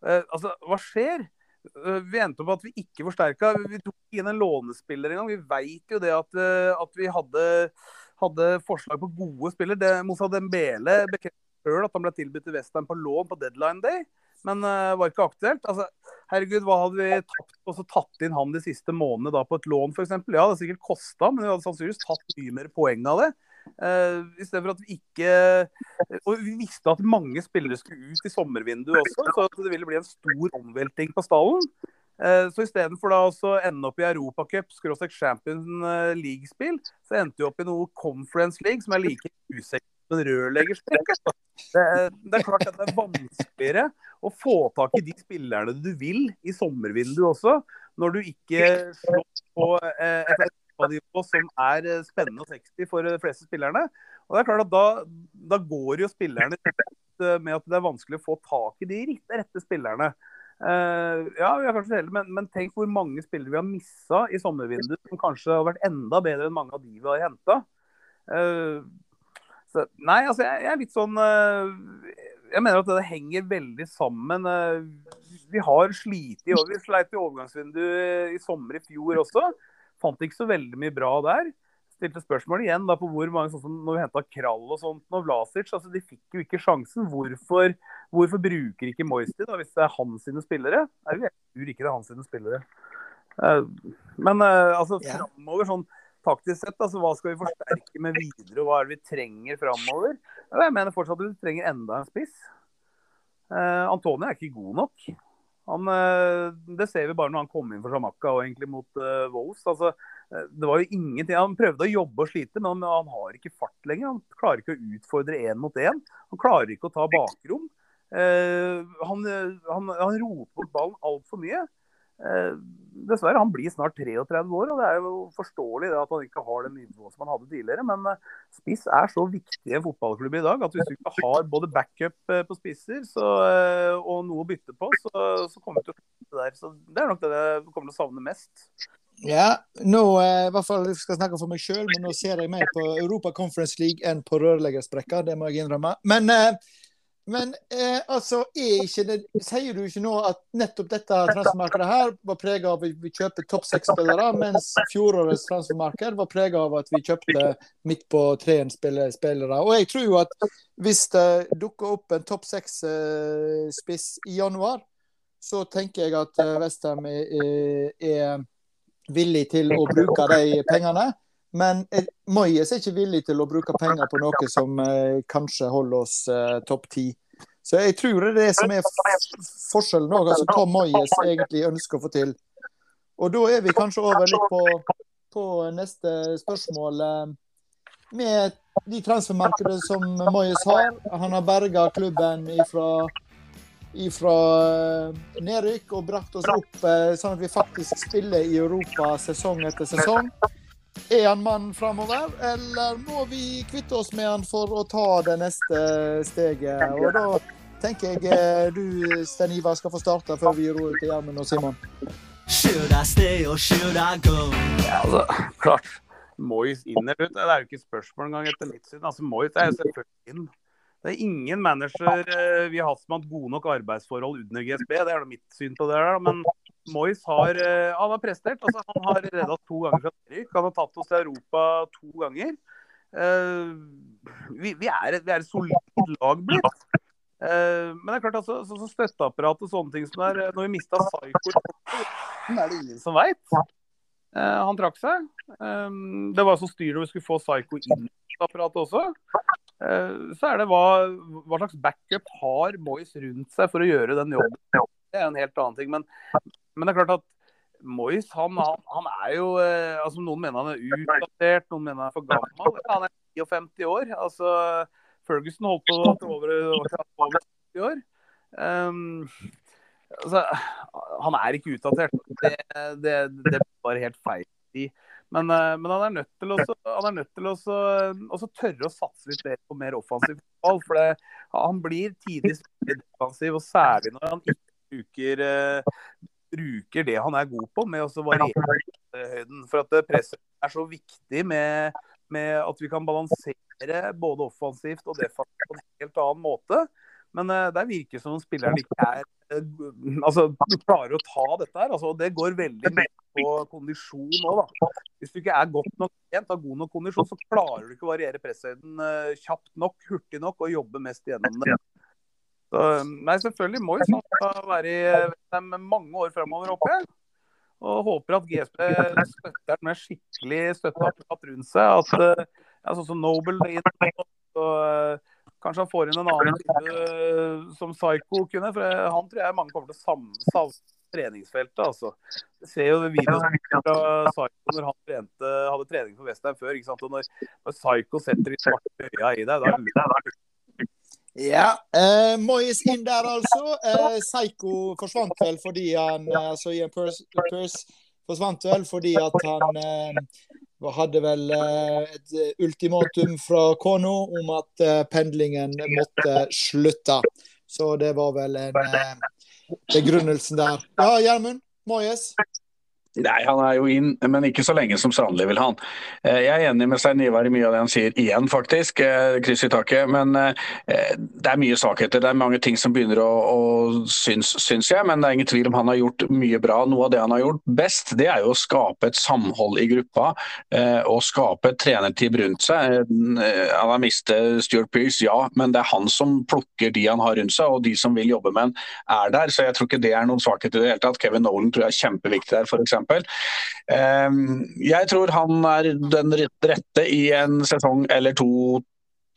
Eh, altså, hva skjer? Eh, Vi endte opp at vi ikke forsterka. Vi tok inn en lånespiller engang. Vi veit jo det at, eh, at vi hadde, hadde forslag på gode spillere. Moussa Dembele bekreftet sjøl at han ble tilbudt til Western på lån på deadline day, men uh, var ikke aktuelt. Altså, herregud, hva hadde vi tapt og så tatt inn han de siste månedene da på et lån, f.eks.? Ja, det hadde sikkert kosta, men vi hadde sannsynligvis tatt mye mer poeng av det. Uh, I stedet for at vi ikke Og vi visste at mange spillere skulle ut i sommervinduet også, så det ville bli en stor omvelting på stallen. Uh, så istedenfor å ende opp i Europacup, skråstrek Champions League-spill, så endte vi opp i noe Conference League som er like usikkert som en rørleggerstrekk. altså. Det, det er klart at det er vanskeligere å få tak i de spillerne du vil i sommervinduet også, når du ikke slår på eh, et europanivå som er eh, spennende og sexy for de fleste spillerne. Og det er klart at Da, da går jo spillerne eh, med at det er vanskelig å få tak i de rette, rette spillerne. Uh, ja, vi er kanskje heldige, men, men tenk hvor mange spillere vi har missa i sommervinduet som kanskje har vært enda bedre enn mange av de vi har henta. Uh, nei, altså jeg, jeg er litt sånn uh, Jeg mener at det henger veldig sammen. Vi har slitt i. Vi sleit i overgangsvinduet i sommer i fjor også. Fant ikke så veldig mye bra der. Stilte spørsmål igjen da på hvor mange sånn som når vi henta Krall og sånt og Vlasic. altså De fikk jo ikke sjansen. Hvorfor, hvorfor bruker ikke Moisty da, hvis det er hans sine spillere? Jeg tror ikke det er hans sine spillere. Eh, Men eh, altså framover sånn taktisk sett, altså, hva skal vi forsterke med videre, og hva er det vi trenger framover? Jeg mener fortsatt at vi trenger enda en spiss. Eh, Antonio er ikke god nok. Han, eh, det ser vi bare når han kom inn for Samakka og egentlig mot uh, Wolves. Altså, eh, det var jo ingenting. Han prøvde å jobbe og slite, men han, han har ikke fart lenger. Han klarer ikke å utfordre én mot én. Han klarer ikke å ta bakrom. Uh, han, han, han roter bort ballen altfor mye. Eh, dessverre, han blir snart 33 år, og det er jo forståelig at han ikke har det nivået som han hadde tidligere. Men eh, spiss er så viktig i en fotballklubb i dag at hvis du ikke har både backup eh, på spisser så, og noe å bytte på, så, så kommer vi til å det der. Så det er nok det jeg kommer til å savne mest. Ja, nå i hvert fall skal jeg snakke for meg sjøl, men nå ser jeg mer på Europa Conference League enn på rørleggersprekka. Det må jeg innrømme. Men men eh, altså, det, sier du ikke nå at nettopp dette transfermarkedet her var preget av at vi kjøper topp seks-spillere, mens fjorårets transfermarked var preget av at vi kjøpte midt på treen spillere. Og jeg tror jo at hvis det dukker opp en topp seks-spiss eh, i januar, så tenker jeg at Vestheim Westham er, er villig til å bruke de pengene. Men Moyes er ikke villig til å bruke penger på noe som eh, kanskje holder oss eh, topp ti. Så jeg tror det er det som er forskjellen òg, altså hva Moyes egentlig ønsker å få til. Og da er vi kanskje over litt på, på neste spørsmål. Eh, med de transfermarkedene som Moyes har. Han har berga klubben ifra, ifra eh, nedrykk og brakt oss opp eh, sånn at vi faktisk spiller i Europa sesong etter sesong. Er han mann framover, eller må vi kvitte oss med han for å ta det neste steget? Og da tenker jeg eh, du, Stein Ivar, skal få starte før vi ordet til Gjermund og Simon. Ja, altså, klart. Moyes inn eller ut, det er jo ikke spørsmål engang etter mitt syn. Altså, Moyes er jo selvfølgelig inn. Det er ingen manager eh, vi har hatt som har hatt gode nok arbeidsforhold under GSB. Det er mitt syn på det. Men Moyes har, eh, han har prestert. Altså, han har redda to ganger fra nedrykk. Han har tatt oss til Europa to ganger. Uh, vi, vi, er et, vi, er et, solid lag blitt. Uh, men det er klart altså, så, så støtteapparat og sånne ting som er Når vi mista Psycho, er det ingen som veit. Han trakk seg. Det var så styr når vi skulle få Psycho inn i apparatet også. så er det hva, hva slags backup har Moyes rundt seg for å gjøre den jobben. Det er en helt annen ting. Men men det er klart at Moyes han, han, han, er jo eh, altså Noen mener han er utdatert, noen mener han er for gammel. Han er 59 år. altså Ferguson holdt på til over, over 60 år. Um, altså, han er ikke utdatert. Det, det, det bare helt feil. Men, eh, men, han er nødt til, også, er nødt til også, også tørre å satse litt mer på mer offensiv fotball. For det, han blir tidvis defensiv, og særlig når han ikke bruker eh, bruker det han er god på, med å variere høyden. For at presset er så viktig med, med, at vi kan balansere både offensivt og defensivt på en helt annen måte. Men uh, det virker som om spilleren ikke er altså, du klarer å ta dette her. Altså, det går veldig mye på kondisjon òg, da. Hvis du ikke er godt nok trent, har god nok kondisjon, så klarer du ikke å variere presshøyden kjapt nok, hurtig nok og jobbe mest gjennom det. Så, nei, selvfølgelig må jo sånn være i dem mange år framover, håper jeg. Og håper at GSP støtter med skikkelig støtteapparat rundt seg. At ja, sånn som Noble inn, og, kanskje han får inn en annen type som Psycho kunne. For han tror jeg mange kommer til å savne treningsfeltet. altså. Jeg ser jo videoer fra Psycho når han trente, hadde trening for Vestheim før. ikke sant? Og når, når Psycho setter de svarte øya i deg, da ja. Eh, Moyes inn der, altså. Eh, Psycho forsvant vel fordi han eh, Altså Ian Purse, Purse forsvant vel fordi at han eh, hadde vel eh, et ultimatum fra Kono om at eh, pendlingen måtte slutte. Så det var vel en begrunnelsen der. Ja, Gjermund Moyes? Nei, han er jo inn, men ikke så lenge som Strandli vil han. Eh, jeg er enig med Stein Ivar i mye av det han sier igjen, faktisk. Eh, kryss i taket. Men eh, det er mye svakheter. Det er mange ting som begynner å, å synes, synes jeg. Men det er ingen tvil om han har gjort mye bra. Noe av det han har gjort best, det er jo å skape et samhold i gruppa. Og skape et trenerteam rundt seg. Han har mistet Stuart Pearce, ja, men det er han som plukker de han har rundt seg. Og de som vil jobbe med han, er der. Så jeg tror ikke det er noen svakhet i det hele tatt. Kevin Nolan tror jeg er kjempeviktig der, f.eks. Ehm, jeg tror han er den rette i en sesong eller to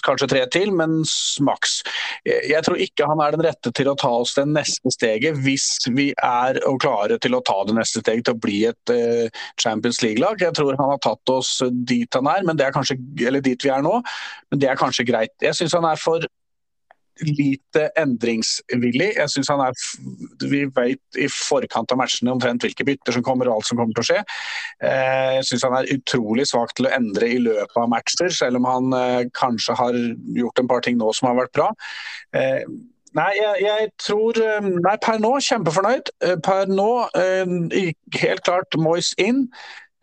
kanskje tre til, men maks. Jeg tror ikke han er den rette til å ta oss det neste steget, hvis vi er klare til å ta det neste steget til å bli et uh, Champions League-lag. Jeg tror han har tatt oss dit han er, men det er kanskje, eller dit vi er nå, men det er kanskje greit. Jeg syns han er for lite endringsvillig. Jeg synes han er, Vi vet i forkant av matchene omtrent hvilke bytter som kommer og alt som kommer til å skje. Eh, jeg syns han er utrolig svak til å endre i løpet av matcher, selv om han eh, kanskje har gjort en par ting nå som har vært bra. Nei, jeg, jeg, tror Nei, per nå kjempefornøyd. Per nå helt klart Moyes inn.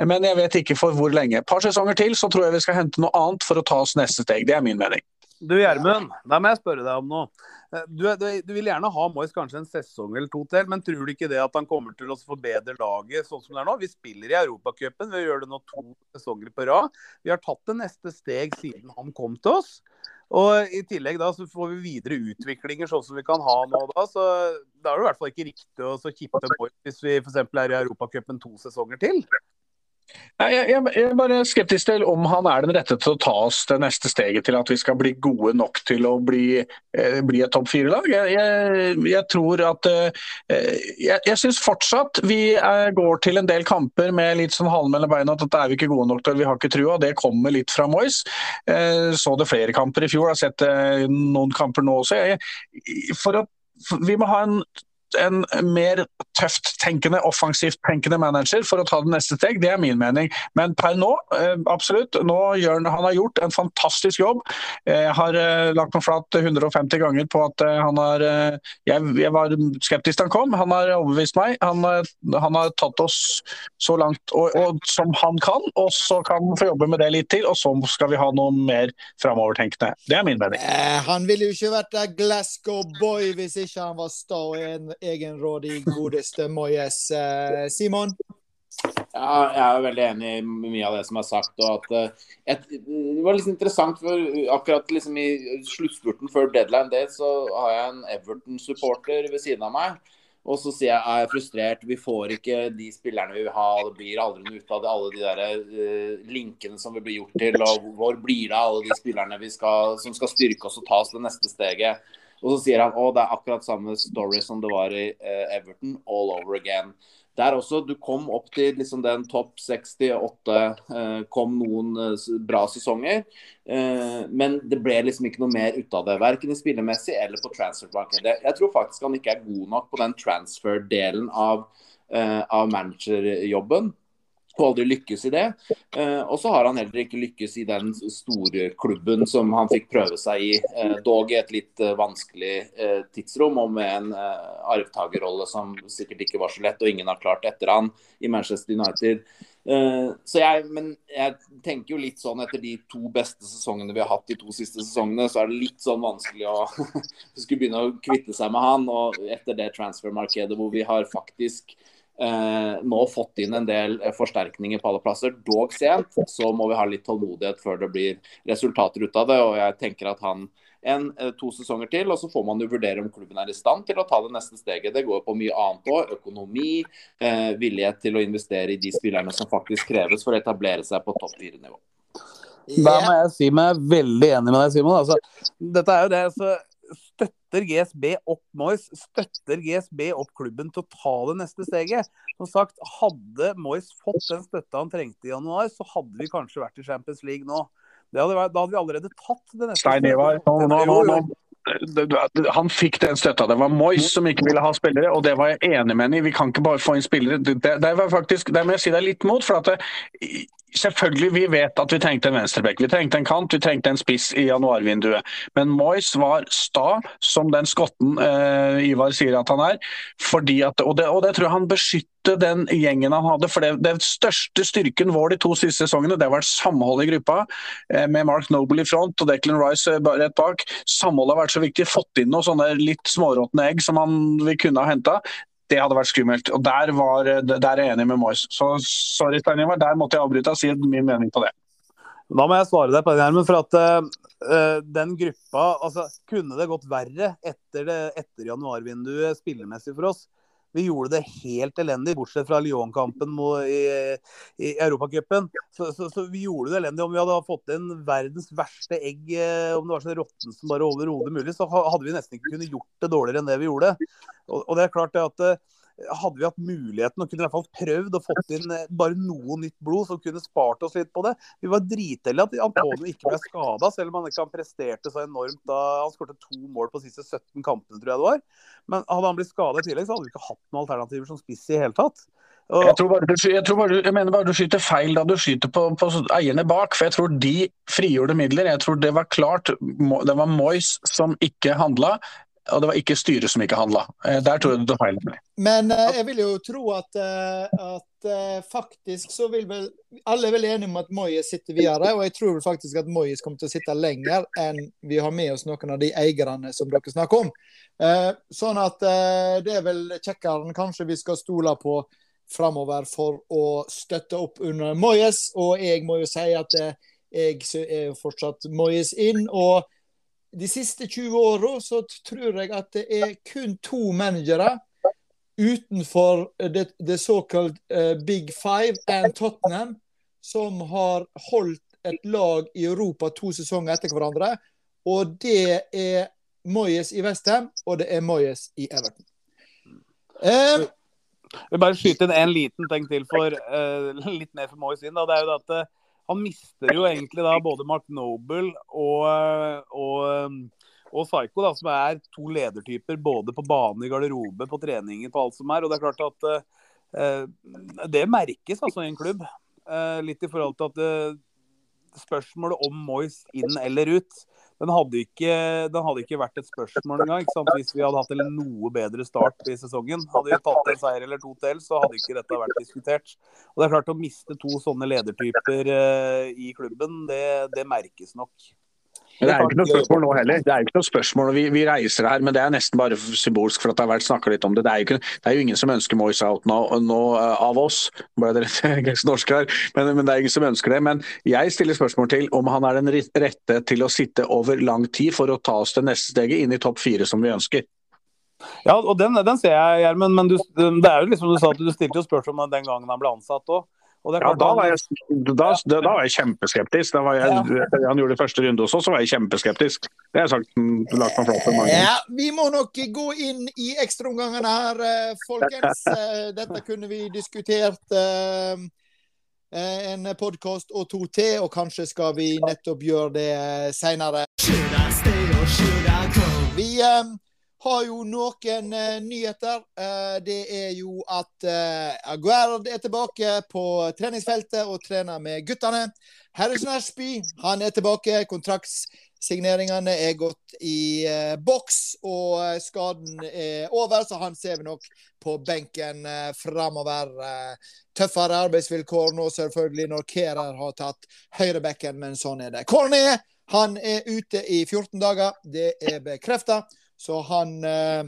Men jeg vet ikke for hvor lenge. Et par sesonger til så tror jeg vi skal hente noe annet for å ta oss neste steg. Det er min mening. Du Gjermund, da må jeg spørre deg om noe. Eh, du, du, du, vil gjerne ha Moyes kanskje en sesong eller to til, men tror du ikke det at han kommer til å forbedre laget sånn som det er nå? Vi spiller i Europacupen, vi gjør det nå to sesonger på rad. Vi har tatt det neste steg siden han kom til oss. Og I tillegg da så får vi videre utviklinger sånn som vi kan ha nå. Da så da er det i hvert fall ikke riktig å kippe Moyes hvis vi f.eks. er i Europacupen to sesonger til. Nei, jeg, jeg, er bare skeptisk til om han er den rette til å ta oss det neste steget til at vi skal bli gode nok til å bli, eh, bli et topp fire-lag. Jeg, jeg, tror at eh, Jeg, jeg syns fortsatt vi er, går til en del kamper med litt sånn halen mellom beina at dette er vi ikke gode nok til, vi har ikke trua. Det kommer litt fra Moyes. Eh, så det flere kamper i fjor, har sett eh, noen kamper nå også. for at vi må ha en en mer tøft tenkende, offensivt tenkende manager for å ta det neste steg. Det er min mening. Men per nå, eh, absolutt. Nå gjør han, han har gjort en fantastisk jobb. Jeg har eh, lagt meg flat 150 ganger på at eh, han har jeg, jeg, var skeptisk da han kom. Han har overbevist meg. Han, han har tatt oss så langt og, og, som han kan. Og så kan han få jobbe med det litt til, og så skal vi ha noe mer framovertenkende. Det er min mening. Eh, han ville jo ikke vært der Glasgow Boy hvis ikke han var stående egenrådig, godeste Moyes. Eh, Simon? Ja, jeg er veldig enig i mye av det som er sagt. og at uh, et, Det var liksom interessant, for akkurat liksom i sluttspurten før deadline day, så har jeg en Everton-supporter ved siden av meg. Og så sier jeg jeg er frustrert, vi får ikke de spillerne vi vil ha. Det blir aldri noe ut av det, alle de der uh, linkene som vi blir gjort til. og Hvor blir det av alle de spillerne skal, som skal styrke oss og ta oss det neste steget? Og så sier han å, det er akkurat samme story som det var i uh, Everton, all over again. Der også, Du kom opp til liksom den topp 68, uh, kom noen uh, bra sesonger. men det ble liksom ikke noe mer ut av det, verken i spillemessig eller på transfermarkedet. Jeg tror faktisk han ikke er god nok på den transfer-delen av, av managerjobben og aldri lykkes i det. Eh, og så har han heller ikke lykkes i den store klubben som han fikk prøve seg i, eh, dog i et litt eh, vanskelig tidsrom og med en arvtakerrolle som sikkert ikke var så lett, og ingen har klart etter han i Manchester United. Så jeg, men jeg tenker jo litt sånn etter de to beste sesongene vi har hatt de to siste sesongene, så er det litt sånn vanskelig å skulle begynne å kvitte seg med han. Og etter det transfermarkedet hvor vi har faktisk eh, nå fått inn en del eh, forsterkninger på alle plasser, dog sent, så må vi ha litt tålmodighet før det blir resultater ut av det. og jeg tenker at han en, eh, to sesonger til, og så får man jo vurdere om klubben er i stand til å ta det neste steget. Det går på mye annet òg. Økonomi, eh, villighet til å investere i de spillerne som faktisk kreves for å etablere seg på topp fire-nivå. Da må jeg si meg veldig enig med deg, Simon. Altså, dette er jo det, så støtter GSB opp Moyes, støtter GSB opp klubben til å ta det neste steget. Som sagt, Hadde Moyes fått den støtta han trengte i januar, så hadde vi kanskje vært i Champions League nå. Hadde vært, da hadde vi allerede tatt det neste Stein Ivar, nå, nå, nå, han fikk den støtta. Det var Moyes som ikke ville ha spillere, og det var jeg enig med ham i. Vi kan ikke bare få inn spillere. Det, det, var faktisk, det må jeg si deg litt mot. for at det, Selvfølgelig, vi vet at vi trengte en venstrebekk. Vi trengte en kant, vi trengte en spiss i januarvinduet. Men Moyes var sta, som den skotten eh, Ivar sier at han er. At, og, det, og, det, tror jeg han beskytter den gjengen han hadde. For det, det største styrken vår de to siste sesongene, det har vært samhold i gruppa. Eh, med Mark Noble i front og Declan Rice eh, rett bak. Samholdet har vært så viktig. Fått inn noen sånne litt småråtne egg som han, vi kunne ha henta det hadde vært skummelt. Og Der, var, der er jeg enig med Moyes. Så sorry, Steinar, der måtte jeg avbryte og si min mening på det. Da må jeg svare deg på det, Hermen. For at uh, den gruppa altså, Kunne det gått verre etter, det, etter januarvinduet spillemessig for oss? Vi gjorde det helt elendig, bortsett fra Lyon-kampen i, i Europacupen. Så, så, så, vi gjorde det elendig. Om vi hadde fått inn verdens verste egg, eh, om det var så råttent som bare overhodet mulig, så hadde vi nesten ikke kunnet gjort det dårligere enn det vi gjorde. Og, og det er klart det at hadde vi hatt muligheten og kunne i hvert fall prøvd å fått inn eh, bare noe nytt blod som kunne spart oss litt på det. Vi var dritheldige at Antonio ikke ble skada, selv om han ikke presterte så enormt da han skåret to mål på de siste 17 kampene, tror jeg det var. Men hadde han blitt skada i tillegg, så hadde vi ikke hatt noen alternativer som spiss i hele tatt. Jeg, tror bare du, jeg, tror bare, jeg mener bare du skyter feil da du skyter på, på, eierne bak. For jeg tror de frigjorde midler. Jeg tror det var klart det var Moyes som ikke handla og det var ikke styret som ikke handla. Eh, der tror jeg du tar feil. Men uh, jeg vil jo tro at, uh, at uh, faktisk så vil vel Alle er vel enige om at Moyes sitter videre, og jeg tror vel faktisk at Moyes kommer til å sitte lenger enn vi har med oss noen av de eierne som dere snakker om. sånn at det er vel kjekkere kanskje vi skal stole på framover for å støtte opp under Moyes, og jeg må jo si at jeg er fortsatt Moyes inn. og de siste 20 åra så tror jeg at det er kun to managere utenfor det, det såkalt uh, Big Five and Tottenham som har holdt et lag i Europa to sesonger etter hverandre. Og det er Moyes i Westham, og det er Moyes i Everton. Um, jeg vil bare skyte inn en liten ting til for uh, litt mer for Moyes inn. Da. Det er jo at han mister jo egentlig da både Mark Noble og, og, og Psycho, da, som er to ledertyper både på bane, i garderobe, på treninger, på alt som er. Og det er klart at uh, det merkes altså i en klubb. Uh, litt i forhold til at uh, spørsmålet om Moyes inn eller ut den hadde, ikke, den hadde ikke vært et spørsmål engang hvis vi hadde hatt en noe bedre start i sesongen. Hadde vi tatt en seier eller to til, så hadde ikke dette vært diskutert. Og det er klart Å miste to sånne ledertyper uh, i klubben, det, det merkes nok. Men Det er jo ikke noe spørsmål nå heller. Det er jo ikke noe spørsmål, vi, vi reiser her, men det er nesten bare symbolsk for at det har vært snakka litt om det. Det er, jo ikke, det er jo ingen som ønsker Moyes out nå, nå uh, av oss. Ble det rett norsk her, men, men, det er ingen som ønsker det. Men jeg stiller spørsmål til om han er den rette til å sitte over lang tid for å ta oss til neste steget inn i topp fire, som vi ønsker. Ja, og den, den ser jeg, Gjermund. Men du, det er jo liksom du sa at du stilte jo spørsmål om den gangen han ble ansatt òg. Ja, da, var jeg, da, da, var jeg, kjempeskeptisk. Da var jeg, ja. Han gjorde det første runde også, så var jeg kjempeskeptisk. Det har jeg sagt lagt meg flat for mange ja, Vi må nok gå inn i ekstraomgangene her, eh, folkens. Eh, dette kunne vi diskutert uh, en podkast og to til, og kanskje skal vi nettopp gjøre det seinere. Vi har jo noen uh, nyheter. Uh, det er jo at uh, Aguerd er tilbake på treningsfeltet og trener med guttene. Harrison Ashby han er tilbake. Kontraktsigneringene er gått i boks, og skaden er over, så han ser vi nok på benken uh, framover. tøffere arbeidsvilkår nå, selvfølgelig, når Kerer har tatt høyrebekken, men sånn er det. Cornet han er ute i 14 dager, det er bekrefta. Så han eh,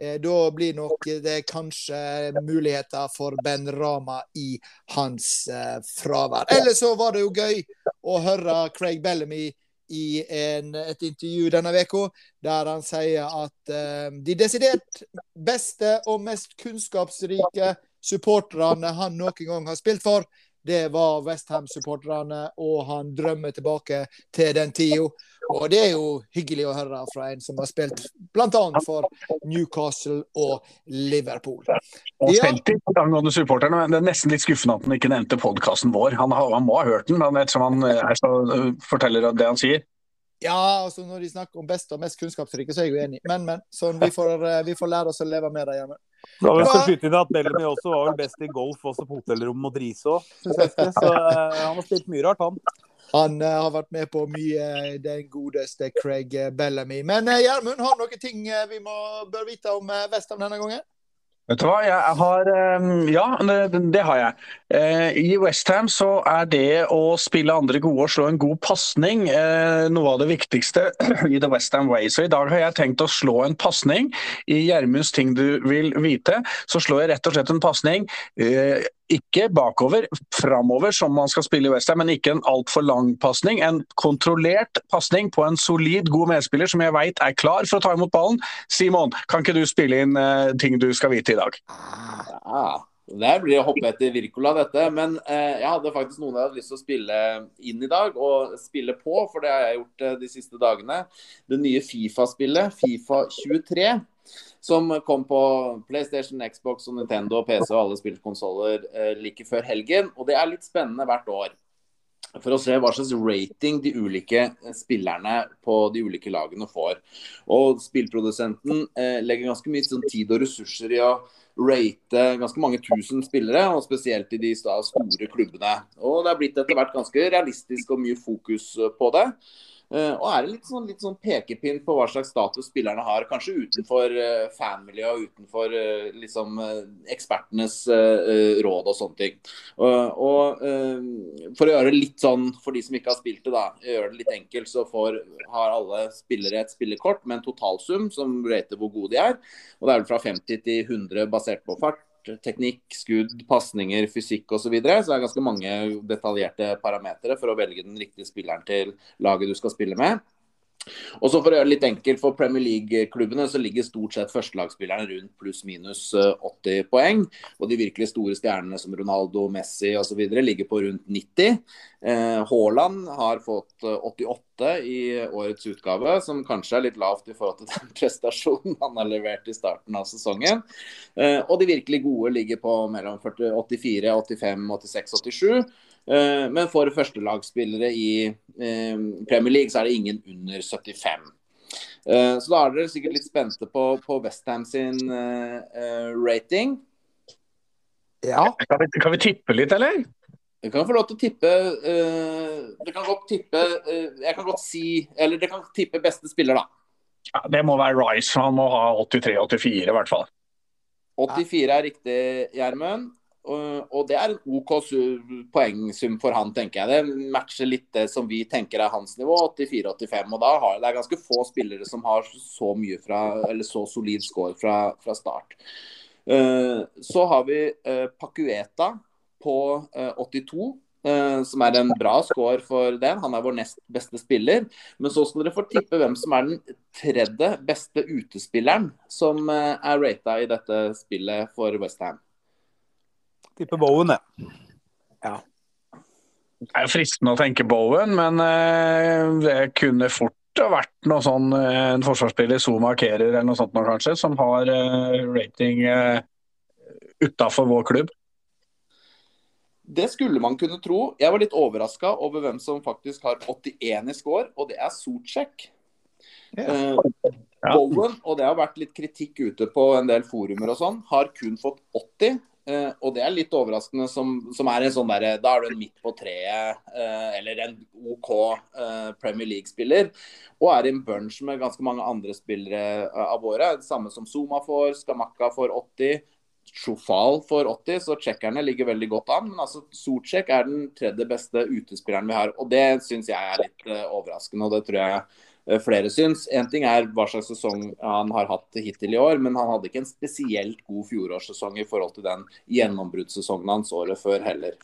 eh, Da blir nok det kanskje muligheter for Ben Rama i hans eh, fravær. Eller så var det jo gøy å høre Craig Bellamy i en, et intervju denne uka, der han sier at uh, de desidert beste og mest kunnskapsrike supporterne han noen gang har spilt for, det var Westham-supporterne, og han drømmer tilbake til den tida. Og det er jo hyggelig å høre fra en som har spilt bl.a. for Newcastle og Liverpool. Ja. Angående supporterne, men Det er nesten litt skuffende at han ikke nevnte podkasten vår. Han, har, han, må ha hørt den, men ettersom han er så, forteller det han sier. Ja, altså når de snakker om best og mest kunnskapsrike, så er jeg jo enig. Men, men. Sånn, vi, får, eh, vi får lære oss å leve med det hjemme. Da vil jeg skyte inn at Bellamy også var vel best i golf, også på hotellrom og drise òg. Så uh, han har spilt mye rart, han. Han uh, har vært med på mye, den godeste Craig Bellamy. Men Gjermund, uh, har du noen ting vi må, bør vite om Westham denne gangen? Vet du hva, jeg har Ja, det, har jeg. I Westham så er det å spille andre gode og slå en god pasning noe av det viktigste i The Westham Way. Så i dag har jeg tenkt å slå en pasning. I Gjermunds ting du vil vite, så slår jeg rett og slett en pasning ikke bakover, framover, som man skal spille i Westham, men ikke en altfor lang pasning. En kontrollert pasning på en solid, god medspiller som jeg veit er klar for å ta imot ballen. Simon, kan ikke du spille inn uh, ting du skal vite i dag? Ja, det blir å hoppe etter Wirkola, dette. Men eh, jeg hadde faktisk noen jeg hadde lyst til å spille inn i dag, og spille på, for det har jeg gjort eh, de siste dagene. Det nye Fifa-spillet, Fifa 23. som kom på PlayStation, Xbox, og Nintendo, PC og alle spillkonsoller eh, like før helgen. Og det er litt spennende hvert år for å se hva slags rating de ulike spillerne på de ulike lagene får. Og Spillprodusenten eh, legger ganske mye sånn, tid og ressurser i å rate ganske mange tusen spillere, og spesielt i de store klubbene. Og Det er blitt etter hvert ganske realistisk og mye fokus på det. Uh, og er det litt sånn, litt sånn, pekepinn på hva slags status spillerne har, kanskje utenfor uh, fanmiljøet og utenfor uh, liksom, ekspertenes råd og sånne ting. og For å gjøre det litt sånn for de som ikke har spilt det, da, gjøre det litt enkelt, så får, har alle spillere et spillekort med en totalsum som rater hvor gode de er. og Det er vel fra 50 til 100 basert på fart teknikk, skudd, pasninger, fysikk osv. Så, videre. så det er ganske mange detaljerte parametere for å velge den riktige spilleren til laget du skal spille med. Og så For å gjøre det litt enkelt for Premier League-klubbene, så ligger stort sett førstelagsspillerne rundt pluss-minus 80 eh, poeng. Og de virkelig store stjernene som Ronaldo, Messi osv. ligger på rundt 90. Eh, Haaland har fått 88 eh, i årets utgave, som kanskje er litt lavt i forhold til den prestasjonen han har levert i starten av sesongen. Og de virkelig gode ligger på mellom 84, 85, 86, 87. Eh, men for førstelagsspillere i eh, Premier League så er det ingen under 75. Eh, så da er dere sikkert litt spente på, på Westham sin rating. Ja. Kan vi, kan vi, tippe litt, eller? Du kan få lov til å tippe uh, kan godt tippe uh, Jeg kan godt si Eller det kan tippe beste spiller, da. Ja, det må være Rice. Han må ha 83-84 i hvert fall. 84 er riktig, Gjermund. Og det er en OK poengsum for han, tenker jeg. Det matcher litt det som vi tenker er hans nivå, 84-85. Og da har det er ganske få spillere som har så mye fra, eller så solid score fra, fra start. Eh, så har vi Pakueta Pacueta på 82. Uh, som er en bra score for den. Han er vår nest beste spiller. Men så skal dere få tippe hvem som er den tredje beste utespilleren som er rata i dette spillet for Westham. Tipper Bowen, jeg. Ja. Det er fristende å tenke Bowen, men uh, det kunne fort ha vært noe sånn, uh, en forsvarsspiller, som markerer eller noe sånt nå, kanskje, som har uh, rating utafor vår klubb. Det skulle man kunne tro. Jeg var litt overraska over hvem som faktisk har 81 i score, og det er Socek. Ja. Bowen, og det har vært litt kritikk ute på en del forumer og sånn, har kun fått 80. Uh, og det er litt overraskende, som, som er en sånn der, Da er du en midt på treet, uh, eller en OK uh, Premier League-spiller. Og er i en bunch med ganske mange andre spillere av våre. Samme som Zuma får, Skamakka får 80. Sjofal får 80, så tsjekkerne ligger veldig godt an. Men altså Socek er den tredje beste utespilleren vi har. Og det syns jeg er litt overraskende, og det tror jeg flere syns. Én ting er hva slags sesong han har hatt hittil i år, men han hadde ikke en spesielt god fjorårssesong i forhold til den gjennombruddssesongen hans året før heller.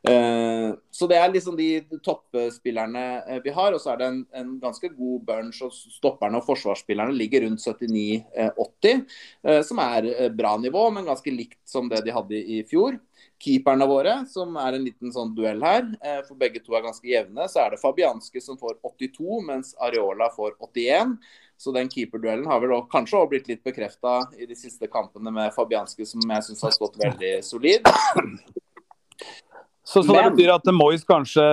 Uh, så det er liksom de toppspillerne uh, vi har. Og så er det en, en ganske god bunch. og Stopperne og forsvarsspillerne ligger rundt 79-80, uh, som er bra nivå, men ganske likt som det de hadde i, fjor keeperne våre, som er en liten sånn duell her, eh, for begge to er ganske jevne, så er det Fabianske som får 82, mens Areola får 81. Så den keeperduellen har vel kanskje også blitt litt bekrefta i de siste kampene med Fabianske, som jeg syns har stått veldig solid. Så, så det betyr at Moyes kanskje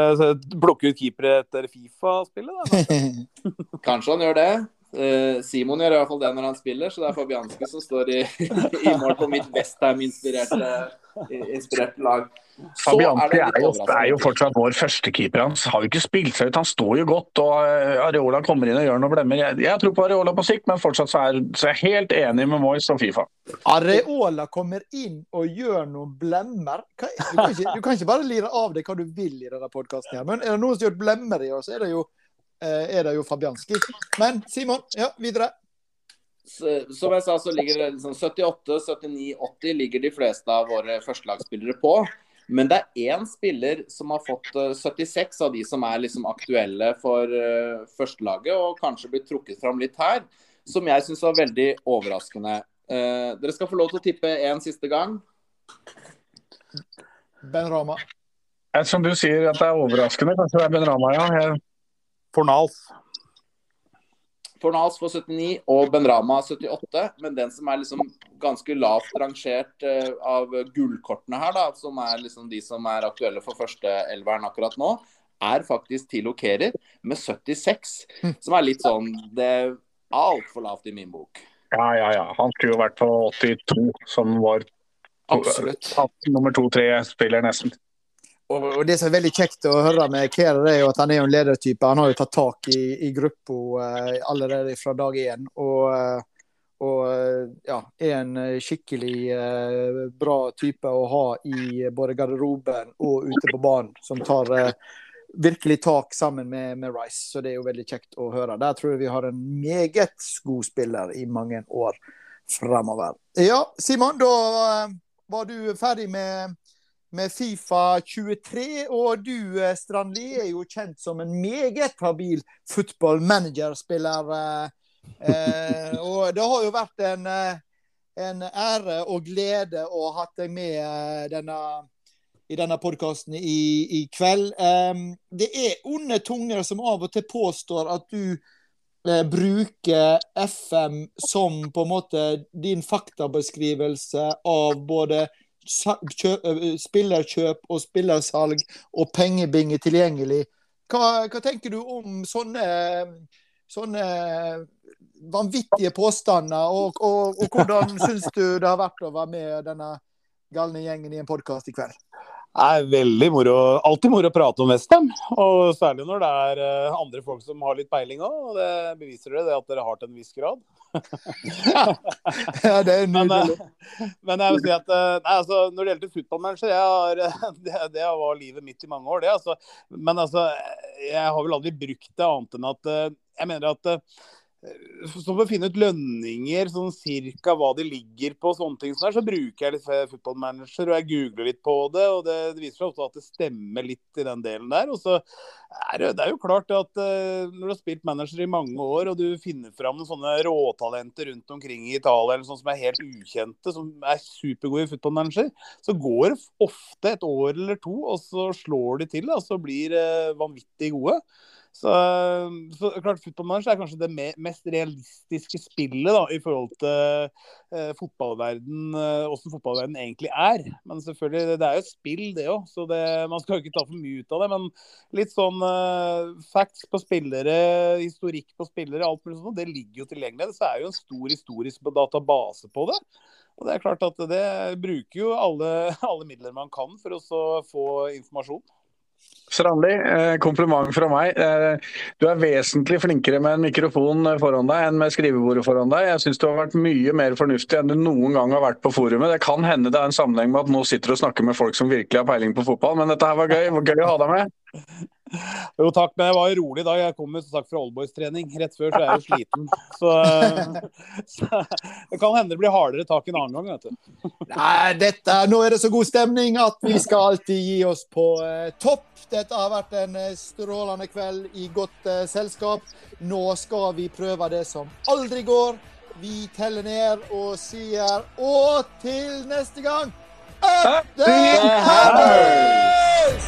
plukker ut keepere etter Fifa-spillet? Kanskje? kanskje han gjør det. Uh, Simon gjør i hvert fall det når han spiller, så det er Fabianske som står i, i mål på mitt Westham-inspirerte inspirert lag. Fabianski er, jo, er jo fortsatt vår førstekeeper. Han har jo ikke spilt seg ut, han står jo godt. og eh, Areola kommer inn og gjør noe blemmer. Jeg, jeg tror på Areola på sikt, men fortsatt så er, så er jeg helt enig med Moyes og Fifa. Areola kommer inn og gjør noen blemmer. Du kan, ikke, du kan ikke bare lire av deg hva du vil i denne podkasten, men er det noen som gjør blemmer i år, så er det jo, eh, er det jo Fabianski. Men Simon, ja, videre som jeg sa, så ligger det liksom 78, 79, 80 ligger de fleste av våre førstelagsspillere på. Men det er én spiller som har fått 76 eh, av de som er liksom aktuelle for uh, førstelaget, og kanskje blitt trukket fram litt her, som jeg syns var veldig overraskende. Uh, dere skal få lov til å tippe én siste gang. Ben Rama. Som du sier at det er overraskende, kanskje det er Ben Rama, ja. Jeg... Fornals. Fornals får 79 og Benrama 78. Men den som er liksom ganske lavt rangert uh, av gullkortene her, da, som er liksom de som er aktuelle for førsteelveren akkurat nå, er faktisk Tilo Kerer med 76. Mm. Som er litt sånn Det er altfor lavt i min bok. Ja, ja, ja. Han skulle jo vært på 82, som var Absolutt. nummer to-tre-spiller, nesten. Og, Det som er veldig kjekt å høre med Kehrer, er jo at han er en ledertype. Han har jo tatt tak i, i gruppa uh, allerede fra dag én. Og, uh, og uh, ja, er en skikkelig bra type å ha i både garderoben og ute på banen. Som tar virkelig tak sammen med, med, Rice. Så det er jo veldig kjekt å høre. Der tror jeg vi har en meget god spiller i mange år fremover. Ja, Simon, da var du ferdig med med Fifa 23. Og du, eh, Strandli, er jo kjent som en meget habil football manager-spiller. Eh, eh, og det har jo vært en, eh, en, ære og glede å ha deg med denne, i denne podkasten i, i, kveld. Eh, det er onde tunger som av og til påstår at du eh, bruker FM som på en måte din faktabeskrivelse av både spillerkjøp og spillersalg og pengebinge tilgjengelig. Hva, hva, tenker du om sånne, sånne vanvittige påstander, og, og, og hvordan syns du det har vært å være med denne galne gjengen i en podkast i kveld? Det er veldig moro. Alltid moro å prate om Westham. Og særlig når det er andre folk som har litt peiling òg. Det beviser dere det at dere har til en viss grad. Ja, det er men, eh, men, jeg vil si at eh, nei, altså, når det gjelder fotballmanager, det, det, var livet mitt i mange år. Det, altså. Men altså, jeg har vel aldri brukt det annet enn at jeg mener at så for å finne ut lønninger, sånn cirka hva de ligger på, sånne ting sånn så bruker jeg litt football manager og jeg googler litt på det. og Det, det viser seg også at det stemmer litt i den delen der. og så er det, det er jo klart at uh, Når du har spilt manager i mange år og du finner fram sånne råtalenter rundt omkring i Italia eller sånn som er helt ukjente, som er supergode i football manager, så går det ofte et år eller to, og så slår de til og så blir uh, vanvittig gode. Så, så klart Footballmanager er kanskje det mest realistiske spillet da, i forhold til eh, fotballverden, eh, hvordan fotballverden egentlig er. Men selvfølgelig, det, det er jo et spill, det òg, så man skal jo ikke ta for mye ut av det. Men litt sånn eh, facts på spillere, historikk på spillere, alt mulig sånt, det ligger jo tilgjengelig. Så er jo en stor historisk database på det. Og det er klart at det bruker jo alle, alle midler man kan for å få informasjon. Strandli, eh, kompliment fra meg. Eh, du er vesentlig flinkere med en mikrofon foran deg enn med skrivebordet foran deg. Jeg syns du har vært mye mer fornuftig enn du noen gang har vært på forumet. Det kan hende det er en sammenheng med at nå sitter du og snakker med folk som virkelig har peiling på fotball, men dette her var gøy. Det var gøy å ha deg med. Jo takk, men jeg var jo rolig dag. Jeg kom som sagt fra oldboys-trening rett før, så jeg er jo sliten. Så, så, det kan hende det blir hardere tak en annen gang, vet du. Nei, dette, nå er det så god stemning at vi skal alltid gi oss på eh, topp. Dette har vært en eh, strålende kveld i godt eh, selskap. Nå skal vi prøve det som aldri går. Vi teller ned og sier og til neste gang Up the Hammers!